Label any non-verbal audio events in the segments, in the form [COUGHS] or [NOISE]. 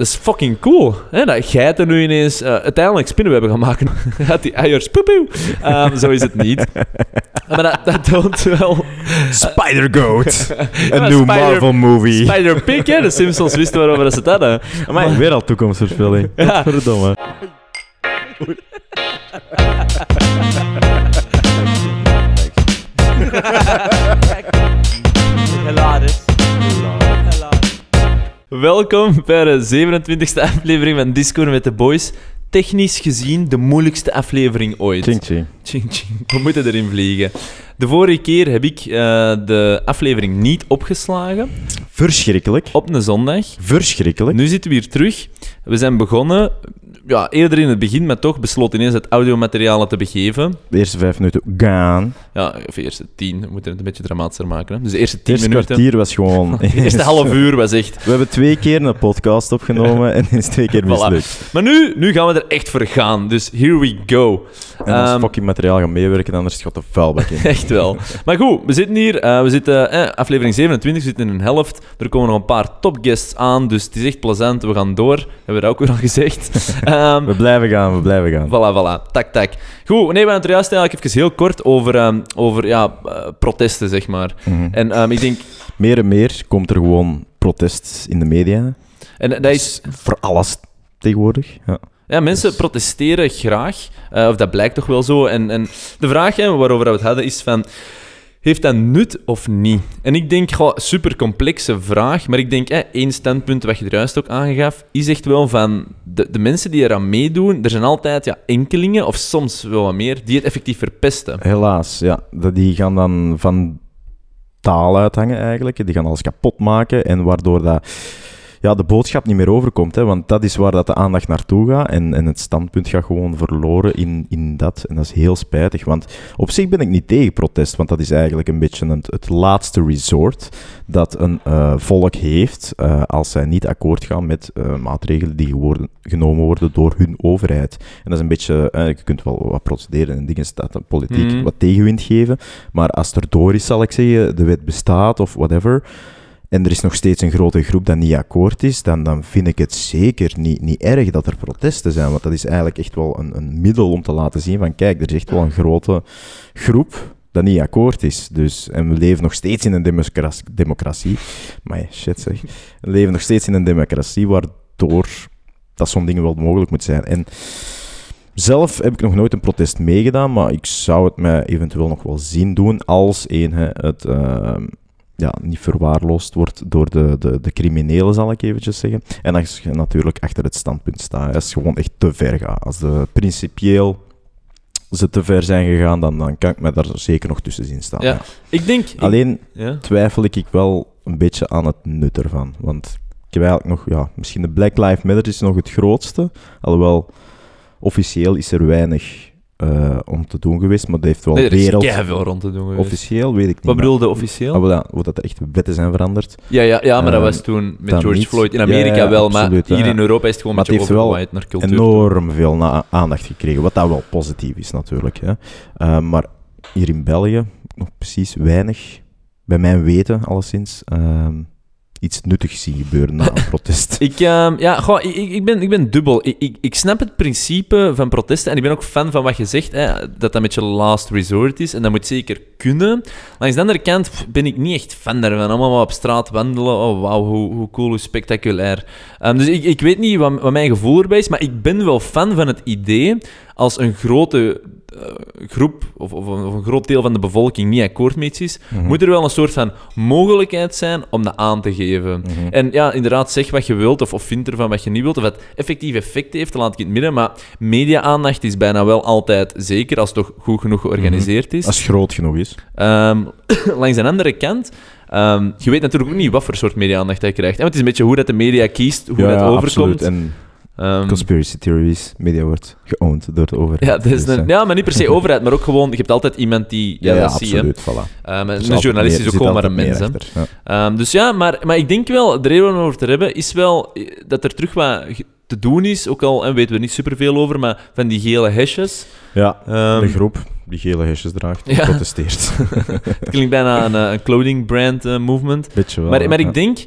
dat is fucking cool. Hè? Dat geiten nu ineens uh, uiteindelijk spinnenwebben gaan maken. [LAUGHS] Gaat die eiers poepoe. Um, zo is het niet. [LAUGHS] maar dat, dat toont wel... Spider-Goat. [LAUGHS] Een nieuw Marvel-movie. Spider-Pig, hè? De Simpsons wisten waarover ze het hadden. Maar weer al toekomstverspilling. Ja. Verdomme. Welkom bij de 27e aflevering van Discord met de Boys. Technisch gezien de moeilijkste aflevering ooit. Ching ching. Ching ching. We moeten erin vliegen. De vorige keer heb ik uh, de aflevering niet opgeslagen. Verschrikkelijk. Op een zondag. Verschrikkelijk. Nu zitten we hier terug. We zijn begonnen ja, eerder in het begin, maar toch besloot ineens het audiomateriaal te begeven. De eerste vijf minuten gaan. Ja, of de eerste tien. We moeten het een beetje dramatischer maken. Hè. Dus de eerste tien eerste minuten... kwartier was gewoon... [LAUGHS] de eerste half uur was echt... We hebben twee keer een podcast opgenomen en is twee keer [LAUGHS] mislukt. Maar nu, nu gaan we er echt voor gaan. Dus here we go. En als um, fucking materiaal gaan meewerken, anders gaat de vuilbak in. [LAUGHS] echt wel. Maar goed, we zitten hier. Uh, we zitten, eh, aflevering 27, we zitten in een helft. Er komen nog een paar topguests aan, dus het is echt plezant. We gaan door. Hebben we dat ook weer al gezegd. Um, [LAUGHS] we blijven gaan, we blijven gaan. Voilà, voilà. Tak, tak. Goed, nee, we hebben het juist eigenlijk even heel kort over, um, over ja, uh, protesten, zeg maar. Mm -hmm. En ik denk... Meer en meer komt er gewoon protest in de media. En dat is... Voor alles tegenwoordig, ja. Ja, mensen protesteren graag, uh, of dat blijkt toch wel zo. En, en de vraag hè, waarover we het hadden is van... Heeft dat nut of niet? En ik denk, goh, super complexe vraag, maar ik denk, hè, één standpunt wat je er juist ook aangaf, is echt wel van de, de mensen die eraan meedoen, er zijn altijd ja, enkelingen, of soms wel wat meer, die het effectief verpesten. Helaas, ja. Die gaan dan van taal uithangen eigenlijk, die gaan alles kapot maken, en waardoor dat ja, de boodschap niet meer overkomt. Hè, want dat is waar dat de aandacht naartoe gaat. En, en het standpunt gaat gewoon verloren in, in dat. En dat is heel spijtig. Want op zich ben ik niet tegen protest. Want dat is eigenlijk een beetje het, het laatste resort dat een uh, volk heeft. Uh, als zij niet akkoord gaan met uh, maatregelen die worden, genomen worden door hun overheid. En dat is een beetje. je kunt wel wat protesteren en dingen staat politiek mm. wat tegenwind geven. Maar als er door is, zal ik zeggen, de wet bestaat of whatever en er is nog steeds een grote groep dat niet akkoord is, dan, dan vind ik het zeker niet, niet erg dat er protesten zijn. Want dat is eigenlijk echt wel een, een middel om te laten zien van kijk, er is echt wel een grote groep dat niet akkoord is. Dus, en we leven nog steeds in een democratie. maar shit zeg. We leven nog steeds in een democratie waardoor dat zo'n dingen wel mogelijk moet zijn. En zelf heb ik nog nooit een protest meegedaan, maar ik zou het mij eventueel nog wel zien doen als een, het... Uh, ja, niet verwaarloosd wordt door de, de, de criminelen, zal ik eventjes zeggen. En als je natuurlijk achter het standpunt staat, als je gewoon echt te ver gaat. Als de principieel ze te ver zijn gegaan, dan, dan kan ik me daar zeker nog tussen zien staan. Ja, Ik denk... Alleen ja? twijfel ik wel een beetje aan het nut ervan. Want ik heb eigenlijk nog, ja, misschien de Black Lives Matter is nog het grootste. Alhoewel, officieel is er weinig uh, om te doen geweest, maar dat heeft wel nee, er wereld... is veel rond te doen geweest. Officieel weet ik niet. Wat bedoelde officieel? Ah, hoe dat er echt wetten zijn veranderd. Ja, ja, ja maar dat was toen met George niet. Floyd. In Amerika ja, ja, wel, absoluut, maar hier in Europa is het gewoon maar een beetje overgewaaid naar cultuur. enorm toe. veel aandacht gekregen, wat dat wel positief is natuurlijk. Hè. Uh, maar hier in België nog precies weinig, bij mijn weten alleszins... Iets nuttigs zien gebeuren na een [LAUGHS] protest? ik, uh, ja, goh, ik, ik, ben, ik ben dubbel. Ik, ik, ik, snap het principe van protesten en ik ben ook fan van wat je zegt, hè, dat dat een beetje last resort is en dat moet zeker kunnen. Langs de andere kant ben ik niet echt fan daarvan. Allemaal wat op straat wandelen, oh wauw, hoe, hoe cool, hoe spectaculair. Um, dus ik, ik weet niet wat, wat mijn gevoel erbij is, maar ik ben wel fan van het idee als een grote groep of, of, of, een groot deel van de bevolking niet akkoord mee is, mm -hmm. moet er wel een soort van mogelijkheid zijn om dat aan te geven. Mm -hmm. En ja, inderdaad, zeg wat je wilt of, of vind ervan wat je niet wilt, of het effectief effect heeft, laat ik in het midden. Maar media-aandacht is bijna wel altijd zeker als het toch goed genoeg georganiseerd mm -hmm. is. Als het groot genoeg is. Um, [COUGHS] langs een andere kant. Um, je weet natuurlijk ook niet wat voor soort media-aandacht hij krijgt. En het is een beetje hoe dat de media kiest, hoe ja, dat overkomt. Absoluut. En Um, Conspiracy theories, media wordt geowned door de overheid. Ja, dus een, ja, maar niet per se [LAUGHS] overheid, maar ook gewoon, je hebt altijd iemand die ja, ja, dat absoluut, zie. Voilà. Um, een journalist is ook gewoon maar een mens. Ja. Um, dus ja, maar, maar ik denk wel, de reden om over te hebben, is wel dat er terug wat te doen is, ook al en weten we niet superveel over, maar van die gele hesjes. Ja, de groep die gele hesjes draagt, ja. protesteert. [LAUGHS] Het klinkt bijna een, een clothing brand uh, movement. Beetje wel, maar, maar ik denk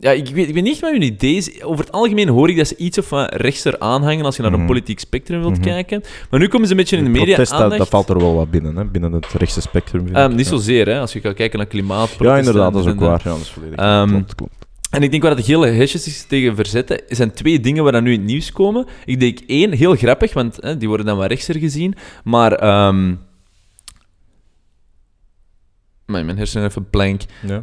Ja, ik weet, ik weet niet wat hun idee is. Over het algemeen hoor ik dat ze iets of wat rechtser aanhangen als je naar een Mhm. politiek spectrum wilt Mhm. kijken. Maar nu komen ze een beetje in de media protest, dat, aandacht. dat valt er wel wat binnen, hè? binnen het rechtse spectrum. ik, niet zozeer, hè, als je gaat kijken naar klimaat. Ja, inderdaad, dat is ook waar. Ja, dat is volledig Ehm, klopt, klopt. En ik denk waar de gele hesjes zich tegen verzetten, zijn twee dingen waar dan nu in het nieuws komen. Ik denk één, heel grappig, want hè, die worden dan wat rechtser gezien. Maar... Maar mijn hersenen even blank. Ja.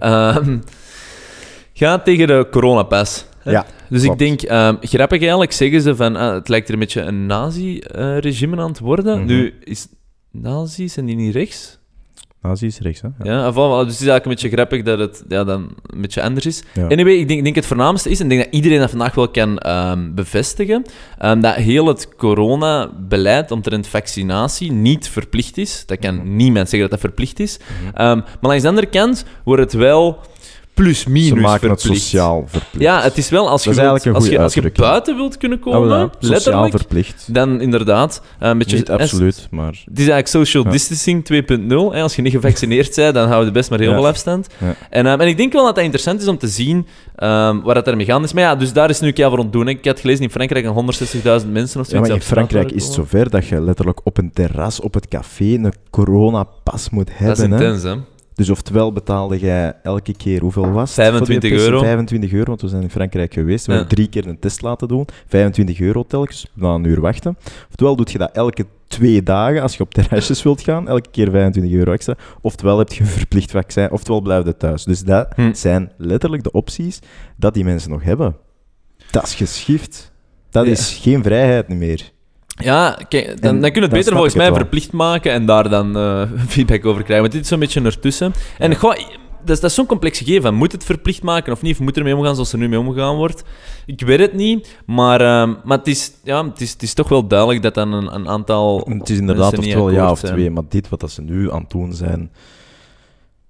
Ga tegen de coronapas. hè. Ja, dus klopt. ik denk, ehm, grappig eigenlijk, zeggen ze van, ah, het lijkt er een beetje een nazi-regime aan het worden. Mhm. Nu, is nazi's, zijn die niet rechts? Nazi is rechts, hè? Ja. Ja, enfin, voilà, dus het is eigenlijk een beetje grappig dat het ja, dan een beetje anders is. Ja. Anyway, ik denk, ik denk het voornaamste is, en ik denk dat iedereen dat vandaag wel kan ehm, bevestigen, ehm, dat heel het coronabeleid omtrent vaccinatie niet verplicht is. Dat kan Mhm. niemand zeggen dat dat verplicht is. Ehm, maar langs de andere kant wordt het wel plus Ze minus maken het verplicht. sociaal verplicht. Ja, het is wel als je, Dat is wilt- eigenlijk een als, je, als je uitdrukking. buiten wilt kunnen Ah, komen, ja. sociaal letterlijk, verplicht. dan inderdaad eh, een beetje... Niet absoluut, maar... Het is eigenlijk social Ja. distancing 2.0. hè. Als je niet gevaccineerd bent, dan houden we best maar heel Ja. veel afstand. Ja. En, ehm, en ik denk wel dat dat interessant is om te zien ehm, waar dat ermee gaan is. Maar ja, dus daar is nu keihard voor ontdoen. hè. Ik had gelezen in Frankrijk een 160.000 mensen of Ja, zoiets. maar in Frankrijk is het zover dat je letterlijk op een terras, op het café, een coronapas moet komen. Dat is hebben. hè. intens, hè? Dus oftewel betaalde jij elke keer, hoeveel was het? 25 voor die euro. test? 25 euro, want we zijn in Frankrijk geweest. We Ja. hebben drie keer een test laten doen. 25 euro telkens, na een uur wachten. Oftewel doe je dat elke twee dagen als je op terrasjes wilt gaan, elke keer 25 euro extra. Oftewel heb je een verplicht vaccin, oftewel blijf je thuis. Dus dat Hm. zijn letterlijk de opties dat die mensen nog hebben. Dat is geschift. Dat Ja. is geen vrijheid meer. Ja, kijk, dan, dan kun je het beter volgens mij verplicht maken en daar dan eh, [LAUGHS] feedback over krijgen. Want dit is zo'n beetje ertussen. En goh, dat is, dat is zo'n complex gegeven. Moet het verplicht maken of niet? Of moet er mee omgaan zoals er nu mee omgegaan wordt? Ik weet het niet, maar, ehm, maar het, is, ja, het, is, het is toch wel duidelijk dat dan een, een aantal Het is inderdaad oftewel ja of twee, maar dit wat dat ze nu aan het doen zijn,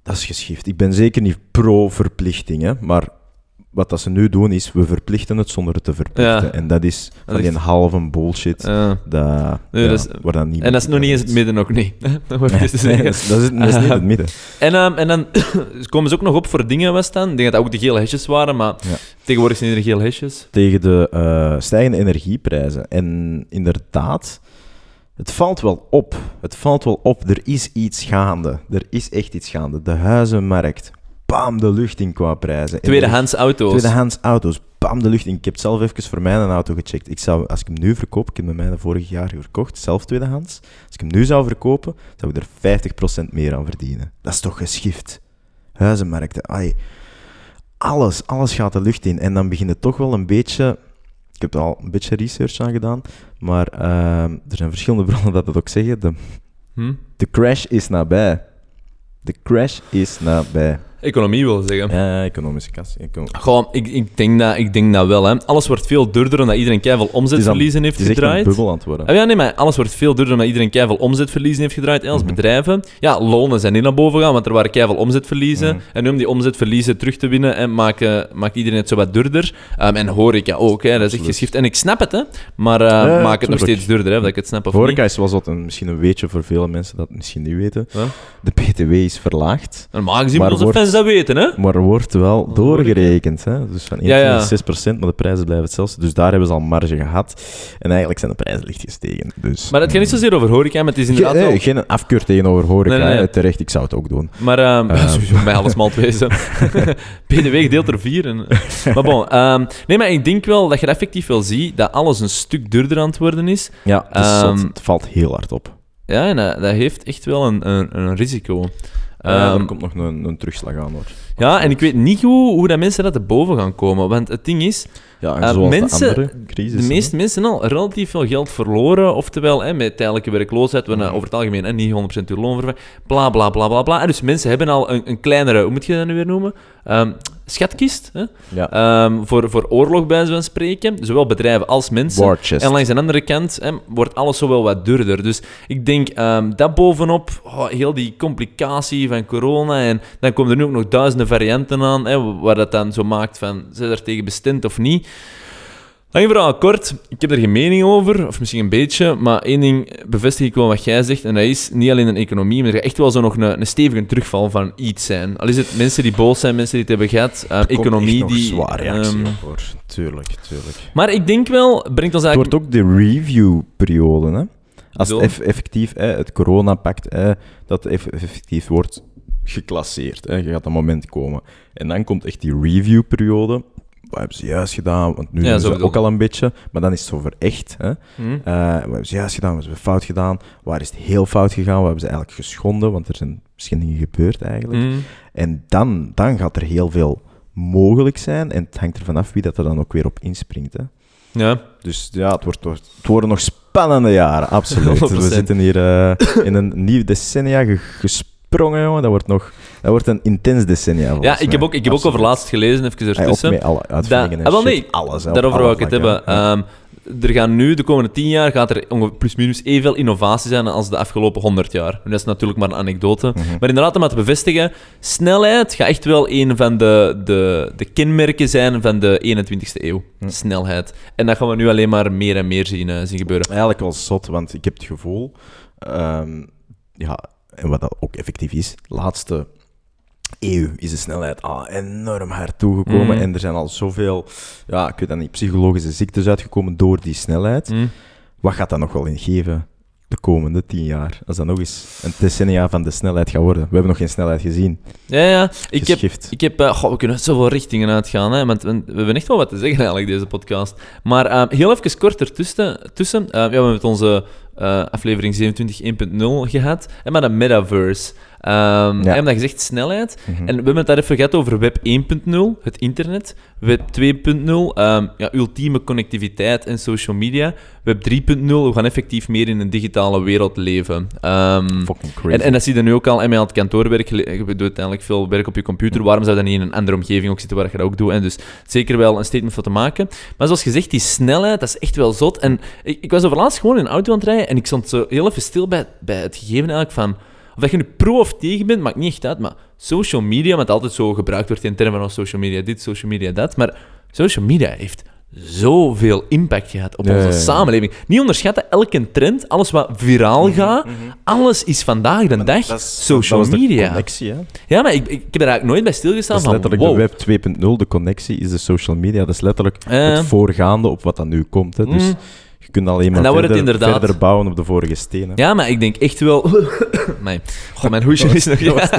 dat is geschift. Ik ben zeker niet pro-verplichting, hè, maar wat dat ze nu doen is, we verplichten het zonder het te verplichten. Ja. En dat is van Dat die halve bullshit. Ja. dat, Nee, ja, dat is- waar dan niet En dat is nog niet eens het midden ook niet. [LAUGHS] Nee, zeggen. dat, is, dat, is, dat is niet het midden. [LAUGHS] En, ehm, en dan [COUGHS] komen ze ook nog op voor dingen was dan. Ik denk dat ook de gele hesjes waren, maar tegenwoordig zijn er gele hesjes. Tegen de eh, stijgende energieprijzen. En inderdaad, het valt wel op. Het valt wel op. Er is iets gaande. Er is echt iets gaande. De huizenmarkt. Bam, de lucht in qua prijzen. Tweedehands auto's. Tweedehands auto's. Bam, de lucht in. Ik heb zelf even voor mij een auto gecheckt. Ik zou, als ik hem nu verkoop, ik heb hem mij de vorig jaar verkocht, zelf tweedehands. Als ik hem nu zou verkopen, zou ik er 50% meer aan verdienen. Dat is toch geschift. Huizenmarkten, ai. Alles, alles gaat de lucht in. En dan begint het toch wel een beetje... Ik heb er al een beetje research aan gedaan, maar ehm, er zijn verschillende [LAUGHS] bronnen dat het ook zeggen. De, Hm? de crash is nabij. De crash is nabij. Economie wil zeggen. Ja, economische kas. Goh, ik, ik, denk dat, ik denk dat wel. Hè. Alles wordt veel duurder omdat iedereen keiveel omzetverliezen heeft Het is echt een gedraaid. bubbel aan het worden. Ah, ja, nee, maar alles wordt veel duurder omdat iedereen keiveel omzetverliezen heeft gedraaid. En als Mhm. bedrijven, ja, lonen zijn niet naar boven gaan, want er waren keiveel omzetverliezen. Mhm. En nu om die omzetverliezen terug te winnen, en maken, maakt iedereen het zo wat duurder. Um, en horeca ook, hè, dat is echt Absoluut. geschift. En ik snap het, hè, maar uh, Ja, maak het nog steeds duurder, hè, dat ik het snap of Horeca niet. is wel wat een, misschien een weetje voor vele mensen dat het misschien niet weten. Ja. De BTW is verlaagd, Normaal gezien Maar wordt- fans dat weten, hè. maar wordt wel doorgerekend. Hè? Dus van 1 Ja, ja. naar 6% maar de prijzen blijven hetzelfde. Dus daar hebben ze al marge gehad. En eigenlijk zijn de prijzen licht gestegen. Dus, Maar het gaat niet zozeer over horeca, maar het is inderdaad nee, geen afkeur tegenover horeca. Nee, nee, nee. hè. Terecht, ik zou het ook doen. Maar um, Eh. [LAUGHS] sowieso bij alles mal. BDW gedeeld door vier. En, [LAUGHS] maar bon, ehm, nee, maar ik denk wel dat je effectief wel ziet dat alles een stuk duurder aan het worden is. Ja, het, is Ehm, zot. het valt heel hard op. Ja, en dat, dat heeft echt wel een, een, een risico. Ja, Ehm, er komt nog een, een terugslag aan hoor. ja, en ik weet niet goed hoe dat mensen dat te boven gaan komen. Want het ding is, Ja, en Eh, zoals mensen- de andere crisis. de meeste mensen al relatief veel geld verloren. Oftewel, hè, met tijdelijke werkloosheid, we Mhm. over het algemeen hè, niet 100% uw loon vervangen. Bla, bla, bla, bla, bla. En dus mensen hebben al een, een kleinere, hoe moet je dat nu weer noemen? Ehm, schatkist, hè? Ja, Ehm, voor, voor oorlog bij van spreken. Zowel bedrijven als mensen. En langs de andere kant hè, wordt alles zo wel wat duurder. Dus ik denk ehm, dat bovenop, oh, heel die complicatie van corona. En dan komen er nu ook nog duizenden varianten aan, hè, waar dat dan zo maakt van, zijn er tegen bestemd of niet. Lang verhaal kort, ik heb er geen mening over, of misschien een beetje, maar één ding bevestig ik wel wat jij zegt, en dat is niet alleen een economie, maar er gaat echt wel zo nog een, een stevige terugval van iets zijn. Al is het mensen die boos zijn, mensen die het hebben gehad, uh, komt economie echt nog die... reactie ehm, op, hoor. Tuurlijk, tuurlijk. maar ik denk wel, brengt ons Het eigenlijk... wordt ook de review-periode, hè. Als het eff- effectief, hè, het coronapact, hè, dat eff- effectief wordt geclasseerd. Hè. Je gaat dat moment komen. En dan komt echt die review-periode. Wat hebben ze juist gedaan? Want nu Ja, doen zo ze bedoel ook al een beetje, maar dan is het zo voor echt. Hè. Hm? Eh, wat hebben ze juist gedaan? Wat hebben ze fout gedaan? Waar is het heel fout gegaan? Wat hebben ze eigenlijk geschonden? Want er zijn schendingen gebeurd eigenlijk. Hm? En dan, dan gaat er heel veel mogelijk zijn. En het hangt er vanaf wie dat er dan ook weer op inspringt. Hè. Ja. Dus ja, het, wordt, het worden nog spannende jaren, absoluut. [LAUGHS] 100%. We zitten hier eh, in een nieuw decennia ge- gesprongen, jongen. Dat wordt nog dat wordt een intens decennia. volgens Ja, ik heb ook, ik heb ook over laatst gelezen, even ook ertussen. met alle uitvindingen Dat- en ah, wel, nee, alles. hè, Daarover wou ik het hebben. Ja. Ehm, er gaan nu, de komende tien jaar, gaat er ongeveer plus minus evenveel innovatie zijn als de afgelopen 100 jaar. En dat is natuurlijk maar een anekdote. Mhm. Maar inderdaad, om dat te bevestigen, snelheid gaat echt wel een van de, de, de kenmerken zijn van de 21ste eeuw. Hm. Snelheid. En dat gaan we nu alleen maar meer en meer zien, eh, zien gebeuren. Eigenlijk wel zot, want ik heb het gevoel, ehm, ja, en wat dat ook effectief is, laatste eeuw is de snelheid ah, enorm hard toegekomen. Mhm. En er zijn al zoveel, ja, ik weet dat niet, psychologische ziektes uitgekomen door die snelheid. Hm? Wat gaat dat nog wel in geven de komende tien jaar? Als dat nog eens een decennia van de snelheid gaat worden. We hebben nog geen snelheid gezien. Ja, ja. Ik heb. Ik heb, eh, goh, we kunnen zoveel richtingen uitgaan, hè, want we, we hebben echt wel wat te zeggen eigenlijk, deze podcast. Maar eh, heel even kort ertussen. Tussen, eh, ja, we hebben met onze eh, aflevering 27 1.0 gehad, en maar de metaverse. Ehm Ja. We hebben dat gezegd, snelheid. Mhm. En we hebben het daar even gehad over web 1.0, het internet. Web 2.0, ehm, ja, ultieme connectiviteit en social media. Web 3.0, we gaan effectief meer in een digitale wereld leven. Ehm, Fucking crazy. en, en dat zie je nu ook al. En al het kantoorwerk, je je doet uiteindelijk veel werk op je computer. Waarom zou dat niet in een andere omgeving ook zitten waar je dat ook doet? En dus zeker wel een statement voor te maken. Maar zoals gezegd, die snelheid, dat is echt wel zot. En ik, ik was over laatst gewoon in een auto aan het rijden en ik stond zo heel even stil bij, bij het gegeven eigenlijk van... Of dat je nu pro of tegen bent, maakt niet echt uit. Maar social media, wat altijd zo gebruikt wordt in termen van social media dit, social media dat. Maar social media heeft zoveel impact gehad op onze samenleving. Niet onderschatten, elke trend, alles wat viraal gaat, alles is vandaag de dag is- social media. connectie, hè? Ja, maar ik, ik heb er eigenlijk nooit bij stilgestaan Dat is van, letterlijk wow. de web 2.0, de connectie is de social media. Dat is letterlijk Eh. het voorgaande op wat dan nu komt. Hè. Dus Mm. Kunt alleen maar verder, inderdaad- verder bouwen op de vorige stenen. Ja, maar ik denk echt wel... [COUGHS] nee. Goh, mijn hoesje is nog... dat [LAUGHS]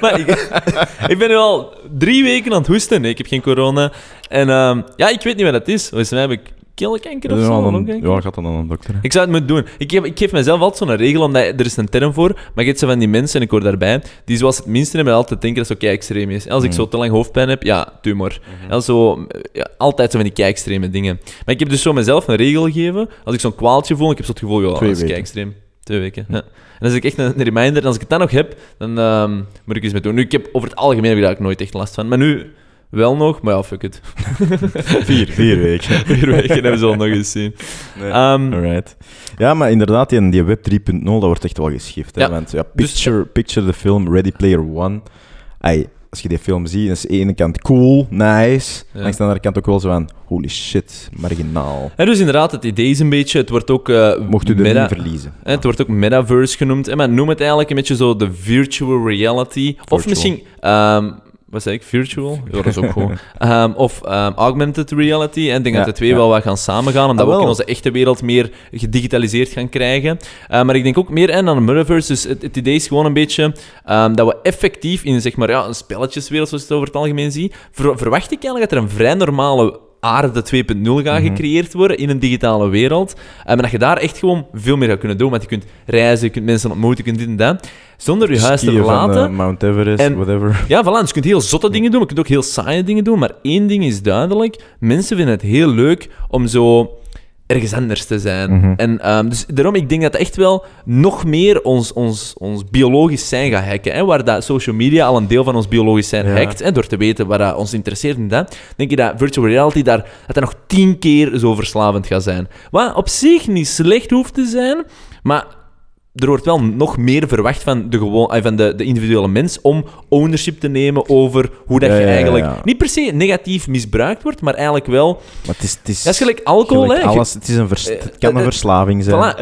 maar, [LAUGHS] ik, ben nu al drie weken aan het hoesten. Nee, ik heb geen corona. En ehm, ja, ik weet niet wat dat is. Volgens mij heb ik keelkanker of Ja, zo. dan- ja, gaat dan aan een dokter. hè. Ik zou het moeten doen. Ik, geef, ik geef mezelf altijd zo'n regel, omdat er is een term voor, maar je hebt zo van die mensen, en ik hoor daarbij, die zoals het minste hebben altijd denken dat zo kei-extreem is. En als ik Mm. zo te lang hoofdpijn heb, ja, tumor. En zo, ja, altijd zo van die kei-extreme dingen. Maar ik heb dus zo mezelf een regel gegeven, als ik zo'n kwaaltje voel, ik heb zo het gevoel, ja, Twee dat is weken. kei-extreem. Twee weken, ja. En dan is ik echt een, een reminder, en als ik het dan nog heb, dan ehm, moet ik eens mee doen. Nu, ik heb over het algemeen heb ik daar ook nooit echt last van, maar nu wel nog, maar ja, fuck it. [LAUGHS] Vier, [LAUGHS] vier weken. [LAUGHS] Vier weken hebben we zo nog eens zien. Ehm, Alright. Ja, maar inderdaad, die, die web 3.0, dat wordt echt wel geschift. Hè? Ja. Want ja, Dus- picture, picture the film Ready Player One. Ai, als je die film ziet, is de ene kant cool, nice. Ja. Langs de andere kant ook wel zo van, holy shit, marginaal. En dus inderdaad, het idee is een beetje, het wordt ook eh, Mocht u er meta- niet verliezen. hè, het wordt ook metaverse genoemd. En maar noem het eigenlijk een beetje zo de virtual reality. Of misschien, ehm, wat zei ik, virtual? [LAUGHS] Ja, dat is ook gewoon. Ehm, of ehm, augmented reality. En ik denk Ja, dat de twee ja. wel wat gaan samengaan, omdat Ah, we ook in onze echte wereld meer gedigitaliseerd gaan krijgen. Eh, maar ik denk ook meer aan een metaverse. Dus het, het idee is gewoon een beetje ehm, dat we effectief in zeg maar, ja, een spelletjeswereld, zoals je het over het algemeen ziet, ver- verwacht ik eigenlijk dat er een vrij normale aarde 2.0 gaat Mhm. gecreëerd worden in een digitale wereld. Eh, maar dat je daar echt gewoon veel meer gaat kunnen doen. Want je kunt reizen, je kunt mensen ontmoeten, je kunt dit en dat. Zonder je huis te van, verlaten. eh, Mount Everest, En- whatever. [LAUGHS] Ja, voilà. Dus je kunt heel zotte dingen doen, maar je kunt ook heel saaie dingen doen. Maar één ding is duidelijk. Mensen vinden het heel leuk om zo ergens anders te zijn. Mhm. En ehm, dus daarom, ik denk dat echt wel nog meer ons, ons, ons biologisch zijn gaat hacken. Hè, waar dat social media al een deel van ons biologisch zijn Ja. hackt, hè, door te weten wat dat ons interesseert en dat, denk je dat virtual reality daar, dat dat nog tien keer zo verslavend gaat zijn. Wat op zich niet slecht hoeft te zijn, maar er wordt wel nog meer verwacht van de, gewoon, eh, van de, de individuele mens om ownership te nemen over hoe dat Ja, je ja, eigenlijk ja. niet per se negatief misbruikt wordt, maar eigenlijk wel. Maar het is, het is, Dat is gelijk alcohol, gelijk hè? Alles, het, is een vers- Eh, het kan eh, een verslaving zijn. Voilà,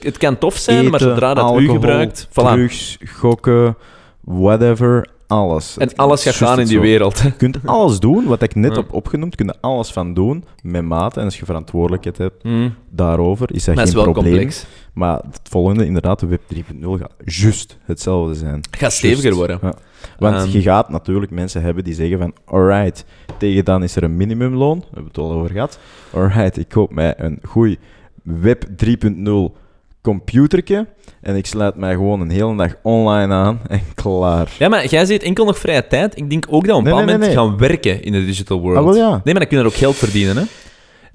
het, kan tof zijn, maar zodra dat u gebruikt, voilà. drugs, gokken, whatever, alles. En Het- alles gaat gaan in die zo. wereld. [LAUGHS] Je kunt alles doen, wat ik net Ja. heb opgenoemd, kun je alles van doen, met mate. En als je verantwoordelijkheid hebt Hm. daarover, is dat Maar geen is wel probleem. complex. Maar het volgende, inderdaad, de Web 3.0 gaat juist hetzelfde zijn. Het gaat steviger worden. Ja. Want Ehm. je gaat natuurlijk mensen hebben die zeggen van alright, tegen dan is er een minimumloon, we hebben het al over gehad. Alright, ik koop mij een goeie Web 3.0 computertje en ik sluit mij gewoon een hele dag online aan en klaar. Ja, maar jij zit enkel nog vrije tijd. Ik denk ook dat we op een Nee, bepaald nee, moment nee, gaan werken in de digital world. Ah, wel ja. Nee, maar dan kun je er ook geld verdienen, hè.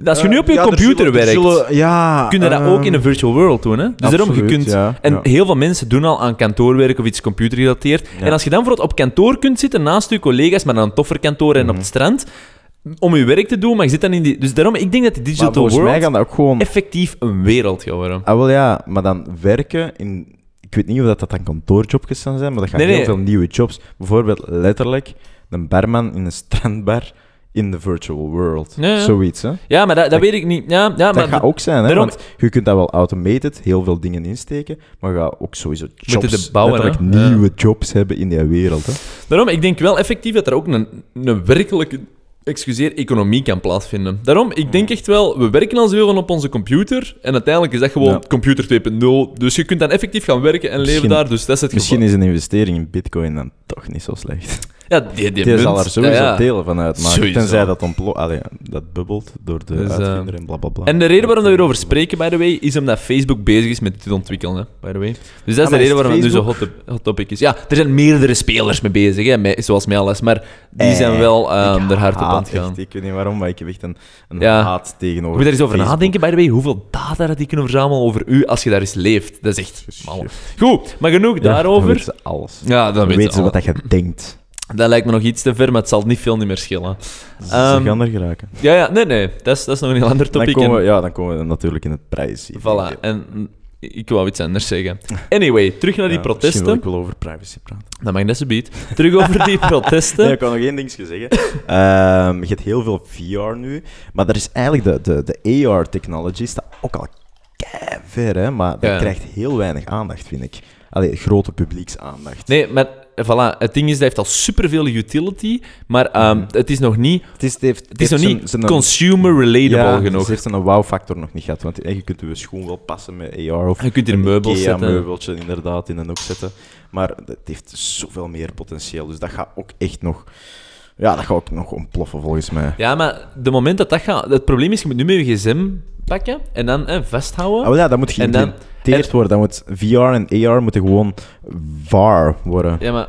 Als je nu op je Ja, er computer zullen- er werkt, zullen- ja, kun je dat ehm, ook in een virtual world doen, hè. Dus daarom, je absoluut, kunt... ja, En ja. heel veel mensen doen al aan kantoorwerk of iets computergerelateerd. Ja. En als je dan bijvoorbeeld op kantoor kunt zitten naast je collega's, maar dan een toffer kantoor en op Mhm. het strand, om je werk te doen, maar je zit dan in die... Dus daarom, ik denk dat die Maar digital mij world gaan dat ook gewoon... effectief een wereld gaat worden. Ah, wel ja, maar dan werken in... Ik weet niet of dat, dat dan kantoorjobjes gaan zijn, maar dat gaan Nee, heel nee. veel nieuwe jobs. Bijvoorbeeld letterlijk een barman in een strandbar in de virtual world. Ja, ja. Zoiets, hè. Ja, maar dat, dat weet ik niet. Ja, ja Dat maar gaat de- ook zijn, hè. daarom- Want je kunt dat wel automated, heel veel dingen insteken, maar je gaat ook sowieso jobs, het bouwen, nieuwe jobs hebben in die wereld, hè. Daarom, ik denk wel effectief dat er ook een, een werkelijke excuseer, economie kan plaatsvinden. Daarom, ik denk echt wel, we werken al zoveel op onze computer en uiteindelijk is dat gewoon Ja. computer 2.0. Dus je kunt dan effectief gaan werken en leven daar, dus dat is het Misschien geval. is een investering in bitcoin dan toch niet zo slecht. Ja, die, die, Die zal er sowieso ja, ja. delen van uitmaken. Sowieso. Tenzij dat Allee, dat bubbelt door de Dus, eh, uitvinder en blablabla. En de reden waarom we erover spreken, by the way, is omdat Facebook bezig is met dit te ontwikkelen, hè, by the way. Dus dat is Ah, de reden waarom het nu zo Facebook- hot, topic is. Ja, er zijn meerdere spelers mee bezig, hè, met- zoals mij alles, maar die zijn Eh, wel ehm er hard op aan het gaan. echt, ik weet niet waarom, maar ik heb echt een, haat tegenover Moet je daar eens over Facebook. nadenken, by the way, hoeveel data dat die kunnen verzamelen over u als je daar eens leeft. Dat is echt... Goed, maar genoeg Ja, Dan daarover. weten ze alles. Ja, dan Dan weten ze wat je denkt. Dat lijkt me nog iets te ver, maar het zal niet veel niet meer schillen. Ze Ehm, gaan er geraken. Ja, ja, nee, nee. Dat is, dat is nog een heel ander Dan topic. komen, we, en- ja, dan komen we natuurlijk in het prijs. Voilà, en ik wou iets anders zeggen. Anyway, terug naar die Misschien wil protesten. ik wel over privacy praten. Dat mag net biedt. Terug over die [LAUGHS] protesten. Nee, ik kan nog één dingetje zeggen. Ehm, je hebt heel veel VR nu, maar er is eigenlijk de, de, de AR-technology staat ook al kei ver, hè, maar dat Ja. krijgt heel weinig aandacht, vind ik. Allee, grote publieksaandacht. Nee, maar voilà, het ding is, dat heeft al superveel utility, maar ehm, Mhm. het is nog niet, Het is, het heeft, het is nog niet zijn- consumer relatable ja, genoeg. Het heeft zijn wow-factor nog niet gehad, want eh, je kunt je schoen wel passen met AR of Je kunt hier een meubels zetten. meubeltje inderdaad in een hoek zetten. Maar het heeft zoveel meer potentieel, dus dat gaat ook echt nog... Ja, dat gaat ook nog ontploffen volgens mij. Ja, maar de moment dat dat gaat... Het probleem is, je moet nu met je gsm pakken en dan eh, vasthouden. Wel ja, dat moet geïmplementeerd worden. Dat moet, VR en AR moeten gewoon VAR worden. Ja, maar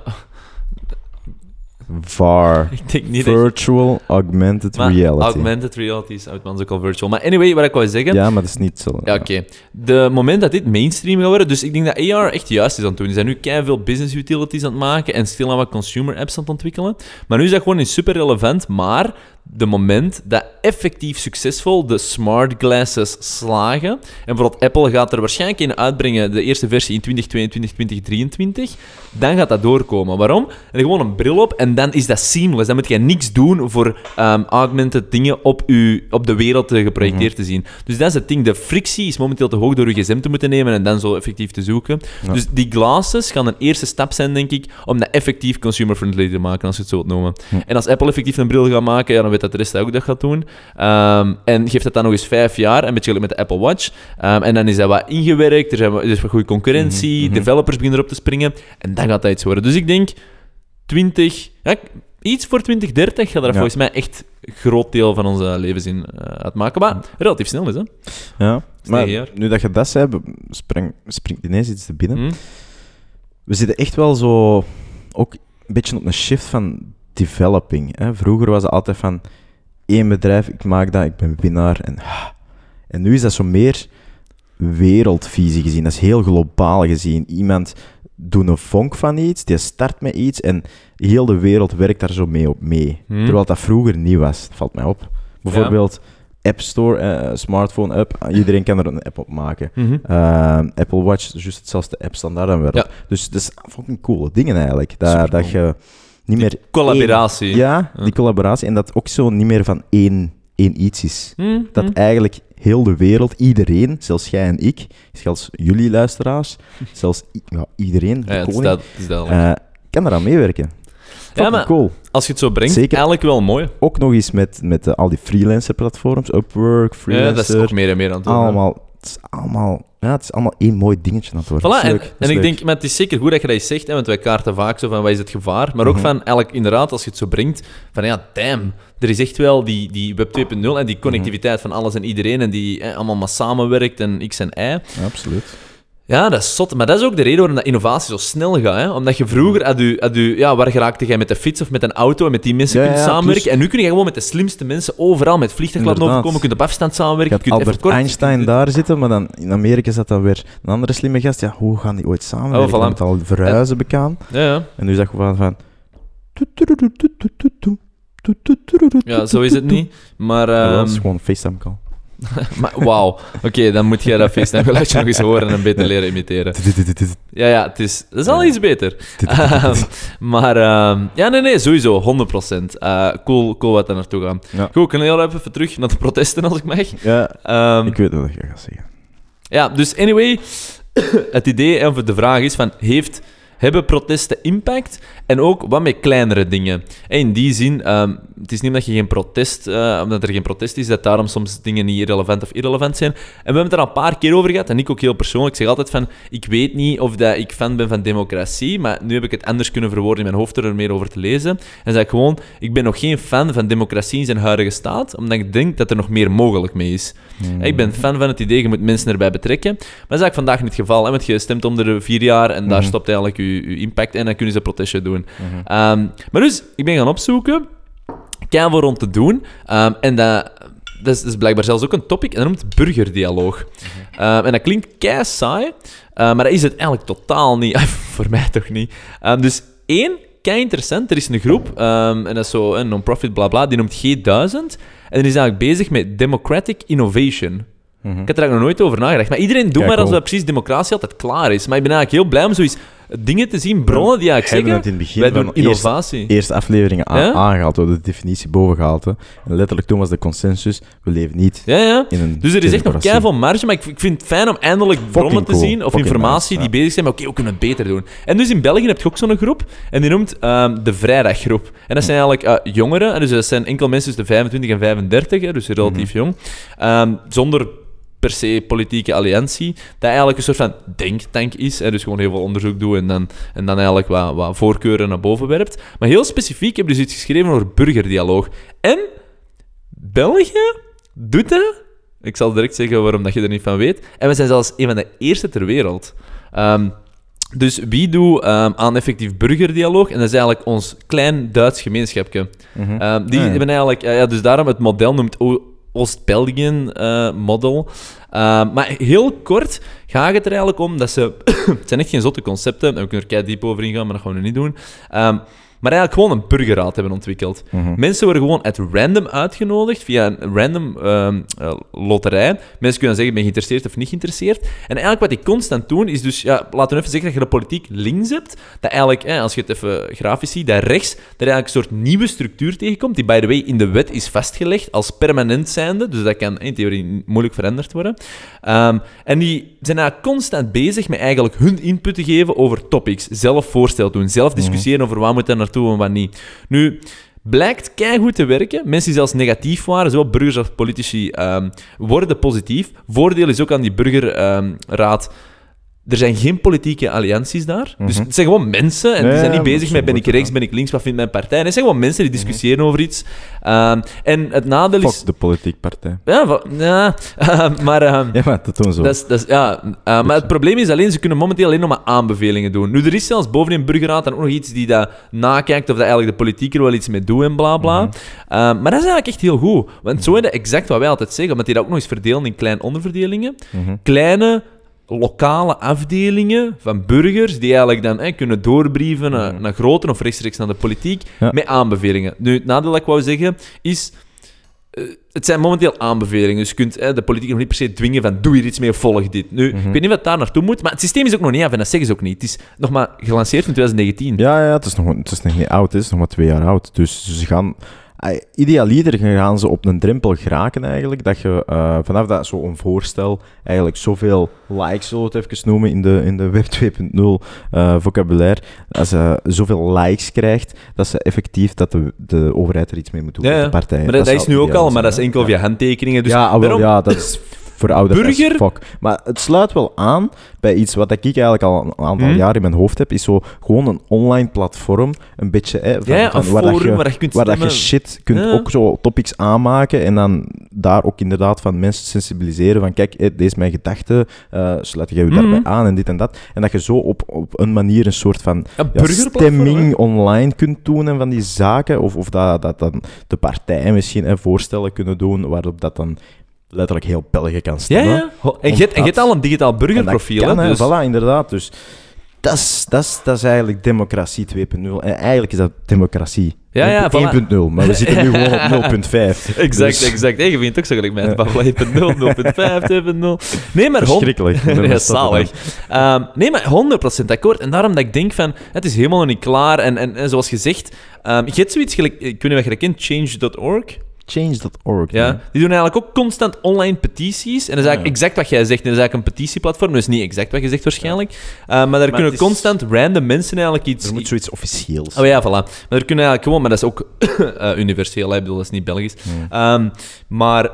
VAR. [LAUGHS] ik denk niet dat... Virtual Augmented Maar Reality. augmented reality is uitmans ook al virtual. Maar anyway, wat ik wou zeggen... Ja, maar dat is niet zo. Ja, oké. De moment dat dit mainstream gaat worden, dus ik denk dat AR echt juist is aan het doen. Die zijn nu veel business utilities aan het maken en stil aan wat consumer apps aan het ontwikkelen. Maar nu is dat gewoon niet super relevant, maar de moment dat effectief succesvol de smart glasses slagen, en bijvoorbeeld Apple gaat er waarschijnlijk in uitbrengen, de eerste versie in 2022, 2023, dan gaat dat doorkomen. Waarom? En gewoon een bril op en dan is dat seamless. Dan moet je niks doen voor ehm, augmented dingen op, u, op de wereld geprojecteerd te zien. Dus dat is het ding. De frictie is momenteel te hoog door je gsm te moeten nemen en dan zo effectief te zoeken. Ja. Dus die glasses gaan een eerste stap zijn, denk ik, om dat effectief consumer-friendly te maken, als je het zo wilt noemen. En als Apple effectief een bril gaat maken, ja, dan weet dat de rest ook dat gaat doen. Ehm, en geeft dat dan nog eens vijf jaar, een beetje gelijk met de Apple Watch. Ehm, en dan is dat wat ingewerkt, er, zijn, wat- er is wat goede concurrentie, Mhm, mhm. developers beginnen erop te springen, en dan gaat dat iets worden. Dus ik denk 20, ja, iets voor 2030 gaat er Ja. volgens mij echt een groot deel van onze levenszin eh uitmaken. Maar relatief snel is, hè? Ja, maar jaar. nu dat je dat zei, spring, springt ineens iets te binnen. Hm? We zitten echt wel zo ook een beetje op een shift van developing. Hè? Vroeger was het altijd van één bedrijf, ik maak dat, ik ben winnaar. En, en nu is dat zo meer wereldvisie gezien. Dat is heel globaal gezien. Iemand doet een vonk van iets, die start met iets en heel de wereld werkt daar zo mee op mee. Hmm. Terwijl dat vroeger niet was. Dat valt mij op. Bijvoorbeeld App Store, eh, smartphone app. Iedereen kan er een app op maken. Mhm. Eh, Apple Watch, juist hetzelfde app standaard en wereld. Ja. Dus dat is fucking coole dingen eigenlijk. Dat, dat je niet meer... Collaboratie. één- ja, Ja. die collaboratie. En dat ook zo niet meer van één, één iets is. Mhm. Dat eigenlijk heel de wereld, iedereen, zelfs jij en ik, zelfs jullie luisteraars, [LAUGHS] zelfs ja, iedereen, de Ja, het is, koning, dat, is eh, kan eraan meewerken. Fucking maar- cool. Als je het zo brengt, zeker. eigenlijk wel mooi. Ook nog eens met, met eh, al die freelancer-platforms, Upwork, Ja, Freelancer, dat is ook meer en meer aan het worden. allemaal, het is allemaal, ja, het is allemaal één mooi dingetje aan het worden. Voilà, en, ik denk, maar het is zeker goed dat je dat zegt, hè, want wij kaarten vaak zo van wat is het gevaar, maar ook Mhm. van eigenlijk inderdaad, als je het zo brengt, van ja, damn, er is echt wel die, die Web 2.0 en die connectiviteit van alles en iedereen en die hè, allemaal maar samenwerkt en X en Y. Ja, absoluut. Ja, dat is zot. Maar dat is ook de reden waarom dat innovatie zo snel gaat. Hè? Omdat je vroeger, had u, had u, ja, waar geraakte jij met de fiets of met een auto en met die mensen Ja, kunt ja, samenwerken. plus- En nu kun je gewoon met de slimste mensen overal met vliegtuig overkomen, je kunt op afstand Je samenwerken, je kunt Albert kort... Einstein daar zitten, maar dan in Amerika zat dan weer een andere slimme gast. Ja, hoe gaan die ooit samenwerken? Oh, voilà. Al verhuizen bekaan. Ja. En nu is dat gewoon van... ja, zo is het niet. Maar, dat is ehm, gewoon een FaceTime call. [LAUGHS] maar wauw. Oké, dan moet jij dat FaceTime geluidje nog eens horen en beter leren imiteren. Ja, ja, het is, dat is al iets beter. Ehm, maar ehm, ja, nee, nee, sowieso, 100%. Eh cool, cool wat daar naartoe gaat. Ja. Goed, ik kan heel even terug naar de protesten, als ik mag. Ja, Ehm, ik weet wat je gaat zeggen. Ja, dus anyway, [COUGHS] het idee of de vraag is van, heeft, hebben protesten impact? En ook wat met kleinere dingen. En in die zin, ehm, het is niet omdat, je geen protest, eh, omdat er geen protest is, dat daarom soms dingen niet relevant of irrelevant zijn. En we hebben het er al een paar keer over gehad, en ik ook heel persoonlijk. Ik zeg altijd van, ik weet niet of dat ik fan ben van democratie, maar nu heb ik het anders kunnen verwoorden in mijn hoofd door er meer over te lezen. En zeg ik gewoon, ik ben nog geen fan van democratie in zijn huidige staat, omdat ik denk dat er nog meer mogelijk mee is. Ik ben fan van het idee, je moet mensen erbij betrekken. Maar dat is eigenlijk vandaag niet het geval, hè, want je stemt om de vier jaar en daar Mhm. stopt eigenlijk je, je impact en dan kunnen ze een protestje doen. Ehm, maar dus, ik ben gaan opzoeken, kijk voor rond te doen. Ehm, en dat, dat, is, dat is blijkbaar zelfs ook een topic, en dat noemt burgerdialoog. Ehm, en dat klinkt kei saai, eh, maar dat is het eigenlijk totaal niet. [LAUGHS] voor mij toch niet. Dus één, kei interessant, er is een groep, ehm, en dat is zo een non-profit bla bla, die noemt G1000. En die is eigenlijk bezig met democratic innovation. Mhm. Ik had er eigenlijk nog nooit over nagedacht. Maar iedereen doet Kijk, maar als cool. dat precies democratie altijd klaar is. Maar ik ben eigenlijk heel blij om zoiets dingen te zien, bronnen die eigenlijk Hebben zeggen, het in het begin wij doen innovatie. Eerste afleveringen a- Ja? aangehaald, we de definitie boven gehaald. hè. En letterlijk toen was de consensus, we leven niet Ja, ja. in een Dus er is echt nog keihard van marge, maar ik, ik vind het fijn om eindelijk bronnen te zien of Fucking informatie nice, die bezig zijn met oké, hoe kunnen we het beter doen? En dus in België heb je ook zo'n groep en die noemt ehm, de Vrijdaggroep. En dat zijn eigenlijk eh, jongeren, en dus dat zijn enkel mensen tussen de 25 en 35, hè, dus relatief Mhm. jong, ehm, zonder per se politieke alliantie, dat eigenlijk een soort van denktank is, en dus gewoon heel veel onderzoek doet en dan, en dan eigenlijk wat, wat voorkeuren naar boven werpt. Maar heel specifiek heb ik dus iets geschreven over burgerdialoog. En België doet dat. Ik zal direct zeggen waarom dat je er niet van weet. En we zijn zelfs een van de eerste ter wereld. Ehm, dus wie doet ehm, aan effectief burgerdialoog? En dat is eigenlijk ons klein Duits gemeenschapje. Mhm. Ehm, die Ah, ja. hebben eigenlijk... eh, ja, dus daarom het model noemt O- Oost-België eh, model. Ehm, maar heel kort gaat het er eigenlijk om dat ze... [COUGHS] het zijn echt geen zotte concepten. Daar kunnen we er diep over ingaan, maar dat gaan we nu niet doen. Ehm, maar eigenlijk gewoon een burgerraad hebben ontwikkeld. Mhm. Mensen worden gewoon at random uitgenodigd via een random eh, loterij. Mensen kunnen zeggen, ben je geïnteresseerd of niet geïnteresseerd? En eigenlijk wat die constant doen, is dus... Ja, laten we even zeggen dat je de politiek links hebt. Dat eigenlijk, eh, als je het even grafisch ziet, dat rechts, dat eigenlijk een soort nieuwe structuur tegenkomt, die by the way in de wet is vastgelegd als permanent zijnde. Dus dat kan in theorie moeilijk veranderd worden. Ehm, en die zijn eigenlijk constant bezig met eigenlijk hun input te geven over topics. Zelf voorstel doen, zelf discussiëren over waar moet er naartoe en wat niet. Nu, blijkt goed te werken. Mensen die zelfs negatief waren, zowel burgers als politici, ehm, worden positief. Voordeel is ook aan die burgerraad. Er zijn geen politieke allianties daar. Dus Mhm. het zijn gewoon mensen. En die zijn ja, niet bezig met is ben ik rechts, ben ik links, wat vindt mijn partij. Nee, het zijn gewoon mensen die Mhm. discussiëren over iets. Ehm, en het nadeel is... Fuck de politiek partij. Ja, ja [LAUGHS] maar... ehm, Ja, maar dat doen zo. dat is, is, ja, maar het probleem is alleen, ze kunnen momenteel alleen nog maar aanbevelingen doen. Nu, er is zelfs bovenin burgerraad dan ook nog iets die dat nakijkt of dat eigenlijk de politiek er wel iets mee doet en bla bla. Mhm. Maar dat is eigenlijk echt heel goed. Want zo is dat exact wat wij altijd zeggen, omdat die dat ook nog eens verdelen in kleine onderverdelingen. Kleine lokale afdelingen van burgers die eigenlijk dan eh, kunnen doorbrieven naar, naar groter of rechtstreeks naar de politiek Ja. met aanbevelingen. Nu, het nadeel dat ik wou zeggen is... eh, het zijn momenteel aanbevelingen. Dus je kunt eh, de politiek nog niet per se dwingen van doe hier iets mee, volg dit. Nu, Mhm. ik weet niet wat daar naartoe moet, maar het systeem is ook nog niet af en dat zeggen ze ook niet. Het is nog maar gelanceerd in 2019. Ja, ja het, is nog, het is nog niet oud, het is nog maar twee jaar oud. Dus ze gaan... Idealiter gaan ze op een drempel geraken eigenlijk, dat je eh, vanaf dat zo'n voorstel eigenlijk zoveel likes, zullen we het even noemen, in de, in de Web 2.0 eh, vocabulaire, als ze zoveel likes krijgt, dat ze effectief, dat de, de overheid er iets mee moet doen, Ja, de partijen. Maar dat, dat is nu ook al, maar dat is enkel via handtekeningen. Dus ja, ah, daarom- ja, dat is voor ouder Burger- as fuck. Maar het sluit wel aan bij iets wat ik eigenlijk al een aantal Hmm. jaar in mijn hoofd heb, is zo gewoon een online platform, een beetje, hè, van, ja, waar, dat je, waar je kunt waar dat je shit kunt Ja. ook zo topics aanmaken en dan daar ook inderdaad van mensen sensibiliseren van kijk, hè, deze is mijn gedachte, eh sluit jij je Mhm. daarbij aan en dit en dat. En dat je zo op, op een manier een soort van ja, stemming online kunt doen en van die zaken. Of, of dat, dat dan de partijen misschien hè, voorstellen kunnen doen waarop dat dan letterlijk heel België kan stemmen. ja. En je hebt- al een digitaal burgerprofiel. kan, hè, dus- Voilà, inderdaad. Dus dat is, dat, is, dat is eigenlijk democratie 2.0. En eigenlijk is dat democratie Ja, ja, voilà. 1.0. Maar we zitten nu gewoon op [LAUGHS] 0.5. Exact, Dus- exact. Hey, je vindt het ook zo gelijk met Ja. Babbel 1.0, 0.5, 2.0. Nee, maar. Verschrikkelijk. [LAUGHS] Ja, zalig. Ehm, nee, maar 100% akkoord. En daarom dat ik denk van, het is helemaal niet klaar. En, en, en zoals gezegd, ehm, je hebt zoiets gelijk, ik weet niet wat je dat kent, change.org. Change.org. Ja. Die doen eigenlijk ook constant online petities. En dat is eigenlijk Ja. exact wat jij zegt. En dat is eigenlijk een petitieplatform. Dus niet exact wat je zegt waarschijnlijk. Eh, maar daar kunnen is- constant random mensen eigenlijk iets... Er moet zoiets officieels Oh ja, voilà. Maar er kunnen eigenlijk gewoon... Maar dat is ook [COUGHS] eh, universeel, hè. ik bedoel, dat is niet Belgisch. Ehm, maar...